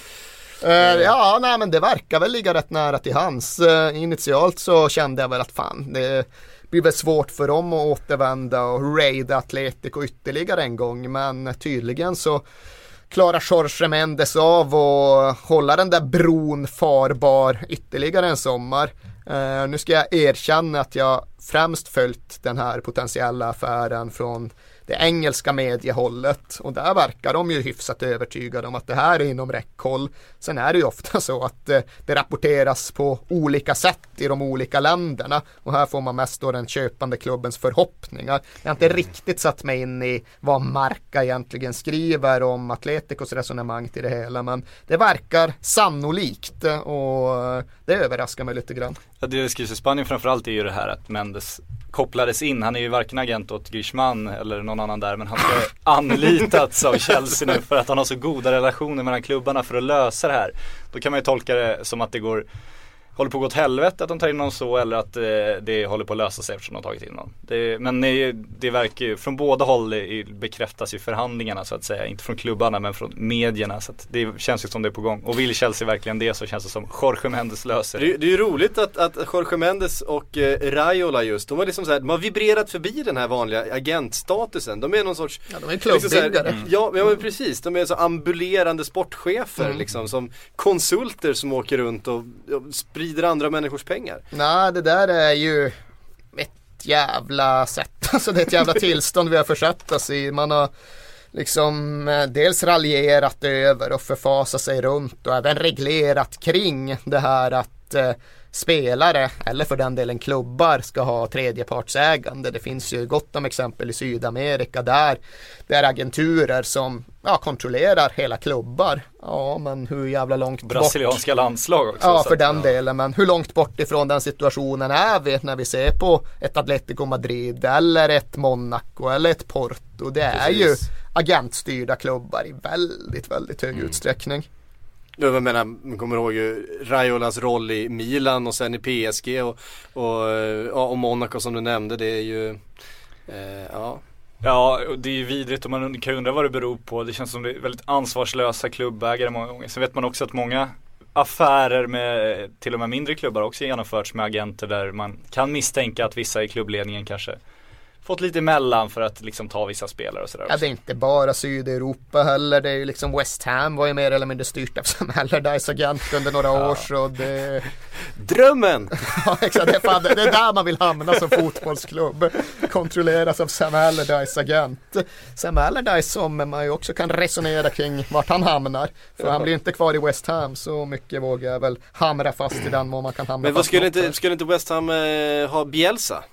Eh, ja, nej men det verkar väl ligga rätt nära till hans. Eh, initialt så kände jag väl att fan, det blir väl svårt för dem att återvända och raida Atletico ytterligare en gång. Men tydligen så klarar Jorge Mendes av att hålla den där bron farbar ytterligare en sommar. Eh, nu ska jag erkänna att jag främst följt den här potentiella affären från det engelska mediehållet och där verkar de ju hyfsat övertygade om att det här är inom räckhåll. Sen är det ju ofta så att eh, det rapporteras på olika sätt i de olika länderna och här får man mest då den köpande klubbens förhoppningar. Jag har inte riktigt satt mig in i vad Marca egentligen skriver om Atleticos resonemang till det hela men det verkar sannolikt och eh, det överraskar mig lite grann. Det skrivs i Spanien framförallt är ju det här att Mendes kopplades in. Han är ju varken agent åt Griezmann eller någon annan där men han ska anlitats av Chelsea nu för att han har så goda relationer mellan klubbarna för att lösa det här. Då kan man ju tolka det som att det går håller på att gå åt helvete att de tar in någon så eller att eh, det håller på att lösa sig eftersom de har tagit in någon. Det, men det, det verkar ju, från båda håll i- bekräftas ju förhandlingarna så att säga. Inte från klubbarna men från medierna. Så att det känns ju som det är på gång. Och vill Chelsea verkligen det så känns det som Jorge Mendes löser Det, är- det är ju roligt att, att Jorge Mendes och eh, Raiola just, de har liksom så här, de har vibrerat förbi den här vanliga agentstatusen. De är någon sorts Ja, de är liksom så här- klubbyggare. Ja, ja men precis, de är så ambulerande sportchefer Mm. liksom som konsulter som åker runt och, och sprider andra människors pengar. Nej, det där är ju ett jävla sätt. Alltså det är ett jävla tillstånd vi har försatt oss i. Man har liksom eh, dels raljerat över och förfasat sig runt och även reglerat kring det här att eh, spelare eller för den delen klubbar ska ha tredjepartsägande. Det finns ju gott om exempel i Sydamerika där det är agenturer som ja, kontrollerar hela klubbar. Ja, men hur jävla långt bort Brasilianska landslag också. Ja, för den delen. Men hur långt bort ifrån den situationen är vi när vi ser på ett Atletico Madrid eller ett Monaco eller ett Porto. Det är ju Precis. agentstyrda klubbar i väldigt, väldigt hög Mm. utsträckning. Jag menar, man kommer ihåg ju Raiolas roll i Milan och sen i PSG och, och, ja, och Monaco som du nämnde. Det är ju, eh, ja. Ja, det är ju vidrigt och man kan ju undra vad det beror på. Det känns som det är väldigt ansvarslösa klubbägare många gånger. Sen vet man också att många affärer med till och med mindre klubbar också genomförts med agenter där man kan misstänka att vissa i klubbledningen kanske fått lite emellan för att liksom ta vissa spelare och sådär Ja, det är inte bara Sydeuropa heller. Det är ju liksom West Ham var ju mer eller mindre styrt av Sam Allardyce agent under några år. Så det, Drömmen! ja, exakt, det, är fan, det är där man vill hamna som fotbollsklubb. Kontrolleras av Sam Allardyce agent. Sam Allardyce som man ju också kan resonera kring vart han hamnar. För han blir inte kvar i West Ham. Så mycket vågar jag väl hamra fast i den mån man kan hamna Men vad skulle inte, skulle inte West Ham eh, ha Bielsa?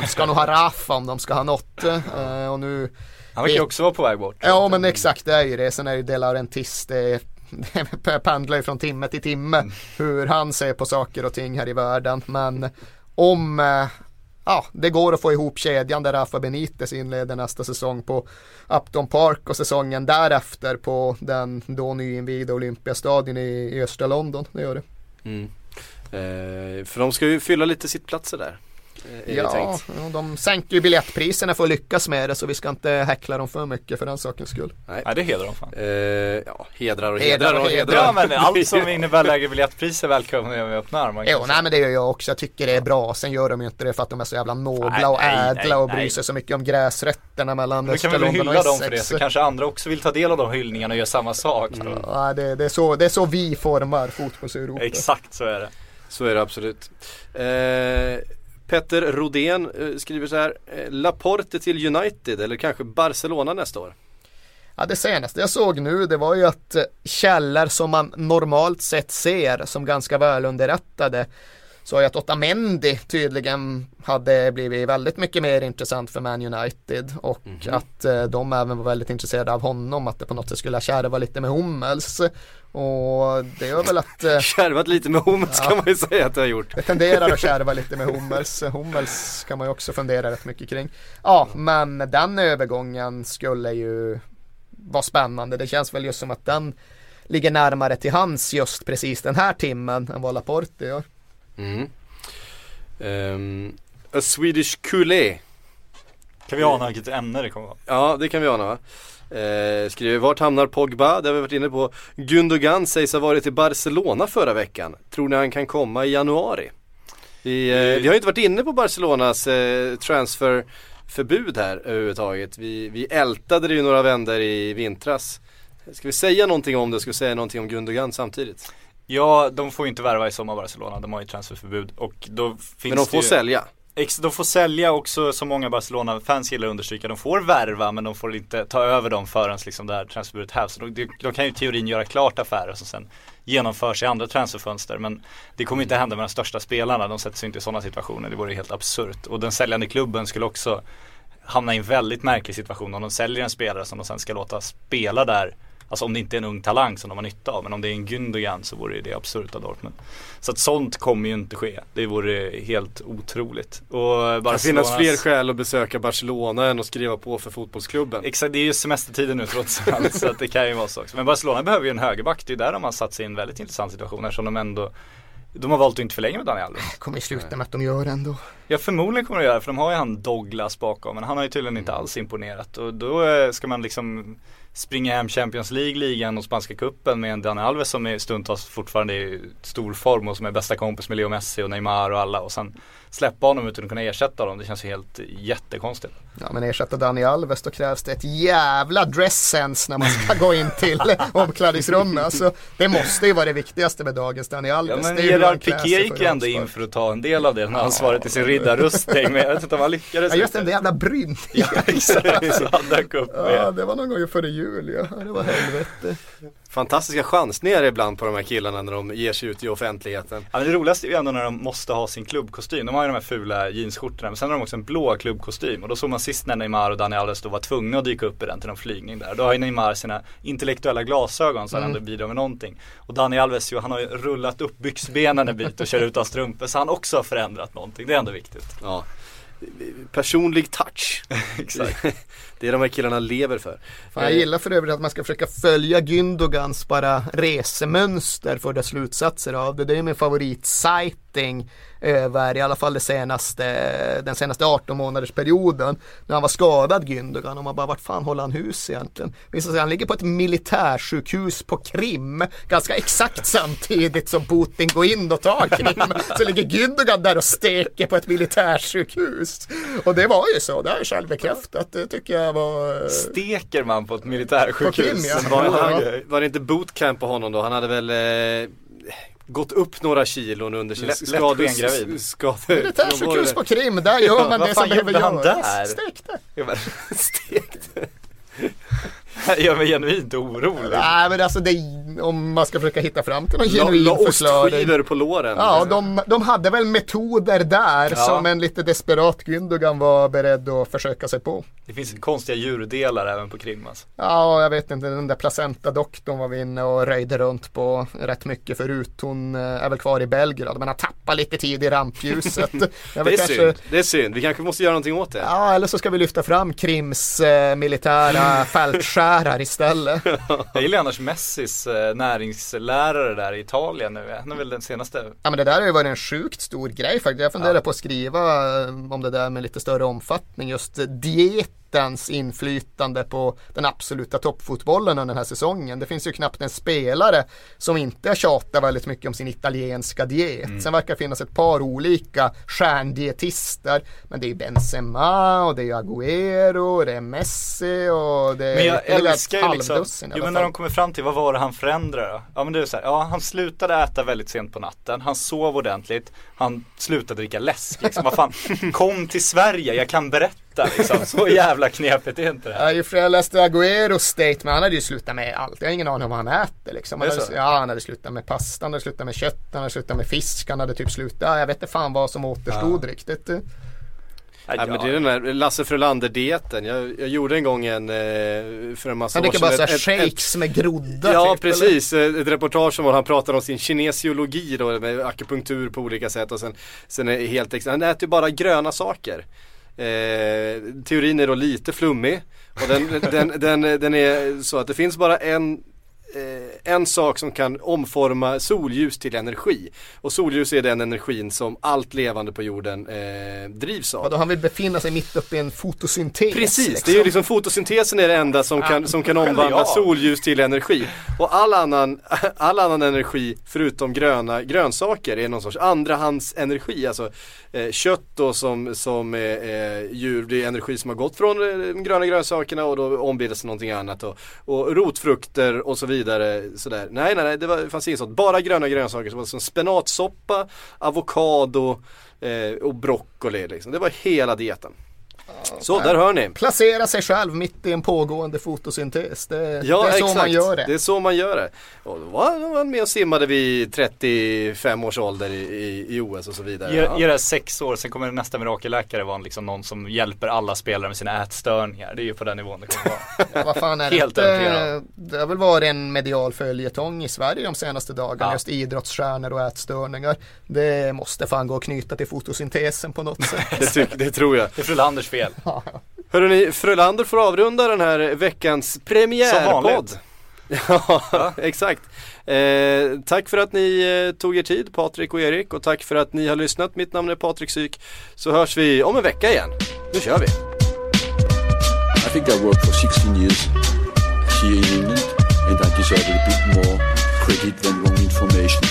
De ska nog ha Rafa om de ska ha något. Eh, och nu Han verkar ju också vara på väg bort. Ja men exakt det är ju det. Sen är ju De Laurentiis det det pendlar ju från timme till timme hur han ser på saker och ting här i världen. Men om eh, ja, det går att få ihop kedjan där Rafa Benitez inleder nästa säsong på Upton Park och säsongen därefter på den då nyinvigda Olympiastadion i, i östra London. Det gör det. Mm. Eh, för de ska ju fylla lite sittplatser där. Eh, Ja, de sänker ju biljettpriserna för att lyckas med det så vi ska inte häckla dem för mycket för den sakens skull. Nej. Ja det hedrar de fan. Eh, ja, hedrar och Hedrar hedrar och och hedrar. Ja men allt som innebär lägre biljettpriser välkomnar jag med öppna armar. Jo, nej men det gör jag också. Jag tycker det är bra. Sen gör de ju inte det för att de är så jävla nobla Nej, och nej, ädla nej, och nej. bryr sig så mycket om gräsrötterna mellan Då kan östra vi väl London och hylla dem för det Essex. så kanske andra också vill ta del av de hyllningarna och göra samma sak. Då. Ja, det, det, är så, det är så vi formar fotbolls-Europa. Exakt så är det. Så är det absolut. Eh, Petter Rodén eh, skriver så här. Eh, Laporte till United eller kanske Barcelona nästa år. Ja, det senaste jag såg nu det var ju att eh, källor som man normalt sett ser som ganska välunderrättade så att Otamendi tydligen hade blivit väldigt mycket mer intressant för Man United och att eh, de även var väldigt intresserade av honom att det på något sätt skulle kärva lite med Hummels och det gör väl att eh, Kärvat lite med Hummels Ja. kan man ju säga att det har gjort. det tenderar att kärva lite med Hummels. Hummels kan man ju också fundera rätt mycket kring. Ja, men den övergången skulle ju vara spännande. Det känns väl just som att den ligger närmare till hans just precis den här timmen än vad Laporte gör. Mm. Ehm, a Swedish Culé. Kan vi ana vilket ämne det kommer vara? Ja, det kan vi ana va? Eh, skriver, vart hamnar Pogba? Det har vi varit inne på. Gundogan sägs ha varit i Barcelona förra veckan. Tror ni han kan komma i januari? Vi, eh, vi har ju inte varit inne på Barcelonas eh, transferförbud här överhuvudtaget. Vi, vi ältade det ju några vändor i vintras. Ska vi säga någonting om det? Ska vi säga någonting om Gundogan samtidigt? Ja, de får ju inte värva i sommar Barcelona, de har ju transferförbud och då finns Men de får ju... sälja. Ex, de får sälja också som många Barcelona-fans gillar att understryka. De får värva men de får inte ta över dem förrän liksom det här transferförbudet hävs. De, de kan ju i teorin göra klart affärer som sen genomförs i andra transferfönster. Men det kommer inte hända med de största spelarna. De sätter sig inte i sådana situationer. Det vore helt absurt. Och den säljande klubben skulle också hamna i en väldigt märklig situation om de säljer en spelare som de sen ska låta spela där. Alltså om det inte är en ung talang som de har nytta av. Men om det är en Gündogan så vore det absurt av Dortmund. Så att sånt kommer ju inte ske. Det vore helt otroligt. Och Det kan finnas Barcelonas- fler skäl att besöka Barcelona än att skriva på för fotbollsklubben. Exakt, det är ju semestertiden nu trots allt så att det kan ju vara så också. Men Barcelona behöver ju en högerback, det är där de har satt sig i en väldigt intressant situation eftersom de ändå De har valt att inte förlänga med Daniel Alves. Kommer i sluta med att de gör ändå. Ja förmodligen kommer de göra det för de har ju han Douglas bakom men han har ju tydligen inte alls imponerat och då eh, ska man liksom springa hem Champions League-ligan och spanska kuppen med en Dani Alves som är stundtals fortfarande i stor form och som är bästa kompis med Leo Messi och Neymar och alla och sen släppa honom utan att kunna ersätta dem. Det känns ju helt jättekonstigt. Ja men ersätta Dani Alves då krävs det ett jävla dresssense när man ska gå in till omklädningsrummet. Alltså, det måste ju vara det viktigaste med dagens Dani Alves. Ja men Det han Gerard Piqué gick ju ändå in för att ta en del av det ansvaret i sin riddarrustning men jag vet inte om han lyckades. Ja just den där jävla brynjan. Ja exakt, så han upp Ja med. det var någon gång före jul ja. ja. Det var helvete. Fantastiska chansningar ibland på de här killarna när de ger sig ut i offentligheten. Ja, men det roligaste är ju ändå när de måste ha sin klubbkostym. De har ju de här fula jeansskjortorna men sen har de också en blå klubbkostym. Och då såg man sist när Neymar och Dani Alves då var tvungna att dyka upp i den till någon flygning där. Då har ju Neymar sina intellektuella glasögon så han Mm. ändå bidrar med någonting. Och Dani Alves ju, han har ju rullat upp byxbenen en bit och kör utan strumpor så han också har förändrat någonting. Det är ändå viktigt. Ja. Personlig touch. Exakt. Det är de här killarna lever för. Fan, jag gillar för övrigt att man ska försöka följa Gündogans bara resemönster för dess slutsatser av det. Det är min favoritsighting över i alla fall det senaste, den senaste 18 månaders perioden när han var skadad Gündogan och man bara vart fan håller han hus egentligen? Visst sig han ligger på ett militärsjukhus på Krim ganska exakt samtidigt som Putin går in och tar Krim så ligger Gündogan där och steker på ett militärsjukhus och det var ju så, det har jag själv bekräftat, det tycker jag var Steker man på ett På militärsjukhus? Krim, ja. Var, han, var det inte bootcamp på honom då? Han hade väl eh, gått upp några kilon under sin Lätt- skade, lättbengravid. skade, Militärsjukhus på Krim, där gör man det som behöver göras. där? Stekte. Jag bara- Stekt. Jag gör mig genuint orolig. Nej men alltså det, om man ska försöka hitta fram till någon La, genuin la förklaring. ostskivor på låren. Ja, de, de hade väl metoder där Ja. som en lite desperat Gündogan var beredd att försöka sig på. Det finns konstiga djurdelar även på Krim alltså. Ja, jag vet inte, den där placentadoktorn var vi inne och röjde runt på rätt mycket förut. Hon eh, är väl kvar i Belgrad, men har tappat lite tid i rampljuset. Det är kanske- synd. Det är synd. Vi kanske måste göra någonting åt det. Ja, eller så ska vi lyfta fram Krims eh, militära fältskärar istället. Jag gillar annars Messis eh, näringslärare där i Italien nu. Han är väl den senaste. Ja men det där har ju varit en sjukt stor grej faktiskt. Jag funderar på att skriva eh, om det där med lite större omfattning. Just eh, dietens inflytande på den absoluta toppfotbollen under den här säsongen. Det finns ju knappt en spelare som inte tjatar väldigt mycket om sin italienska diet. Sen verkar det finnas ett par olika stjärndietister. Men det är ju Benzema och det är ju Agüero och det är Messi och det är Men jag älskar ju liksom, jo men när de kommer fram till vad var det han förändrade? Ja men det är så här, ja han slutade äta väldigt sent på natten, han sov ordentligt, han slutade dricka läsk liksom, vad fan, kom till Sverige, jag kan berätta liksom, så jävla knepigt är inte det här. Ja, jag läste Agüeros statement, han hade ju slutat med allt. Jag har ingen aning om vad han äter liksom. Han hade, ja, han hade slutat med pasta, han hade slutat med kött, han hade slutat med fisk, han hade typ slutat, ja, jag vet inte fan vad som återstod riktigt. Ja, men det är den där Lasse Frölander-dieten. Jag, jag gjorde en gång en, eh, för en massa Han år dricker bara sedan. såhär ett- ett- shakes med groddar Ja typ, eller? precis, ett reportage om han pratar om sin kinesiologi då med akupunktur på olika sätt och sen, sen är helt ex- han äter ju bara gröna saker. Eh, teorin är då lite flummig och den, den, den, den är så att det finns bara en eh, en sak som kan omforma solljus till energi. Och solljus är den energin som allt levande på jorden eh, drivs av. Vadå, han vill befinna sig mitt uppe i en fotosyntes. Precis, det är ju liksom fotosyntesen är det enda som kan, som kan omvandla solljus till energi. Och all annan, all annan energi förutom gröna grönsaker är någon sorts andrahandsenergi. Alltså eh, kött då som, som eh, djur, det är energi som har gått från eh, de gröna grönsakerna och då ombildas till någonting annat. Och, och rotfrukter och så vidare. Sådär. Nej, nej, nej, det, var, det fanns inget sånt. Bara gröna grönsaker som, som spenatsoppa, avokado eh, och broccoli. Liksom. Det var hela dieten. Så, där hör ni. Placera sig själv mitt i en pågående fotosyntes. Det, Ja, det är så exakt. man gör det. Det är så man gör det. Och då var han med och simmade vid 35 års ålder i, i, i OS och så vidare. Ge, Ja. ge det sex år, sen kommer nästa mirakelläkare vara liksom någon som hjälper alla spelare med sina ätstörningar. Det är ju på den nivån det kommer vara. Ja, vad fan är det Helt inte? övertygad. Det har väl varit en medial följetong i Sverige de senaste dagarna. Ja. Just idrottsstjärnor och ätstörningar. Det måste fan gå att knyta till fotosyntesen på något sätt. Det, tyck, det tror jag. Det är Frölanders fel. Hörrni, Frölander får avrunda den här veckans premiärpodd. vanligt. Ja, exakt. Eh, tack för att ni eh, tog er tid, Patrik och Erik. Och tack för att ni har lyssnat. Mitt namn är Patrik Syk. Så hörs vi om en vecka igen. Nu kör vi! I think I worked for 16 years here in England and I deserve a bit more credit than wrong information.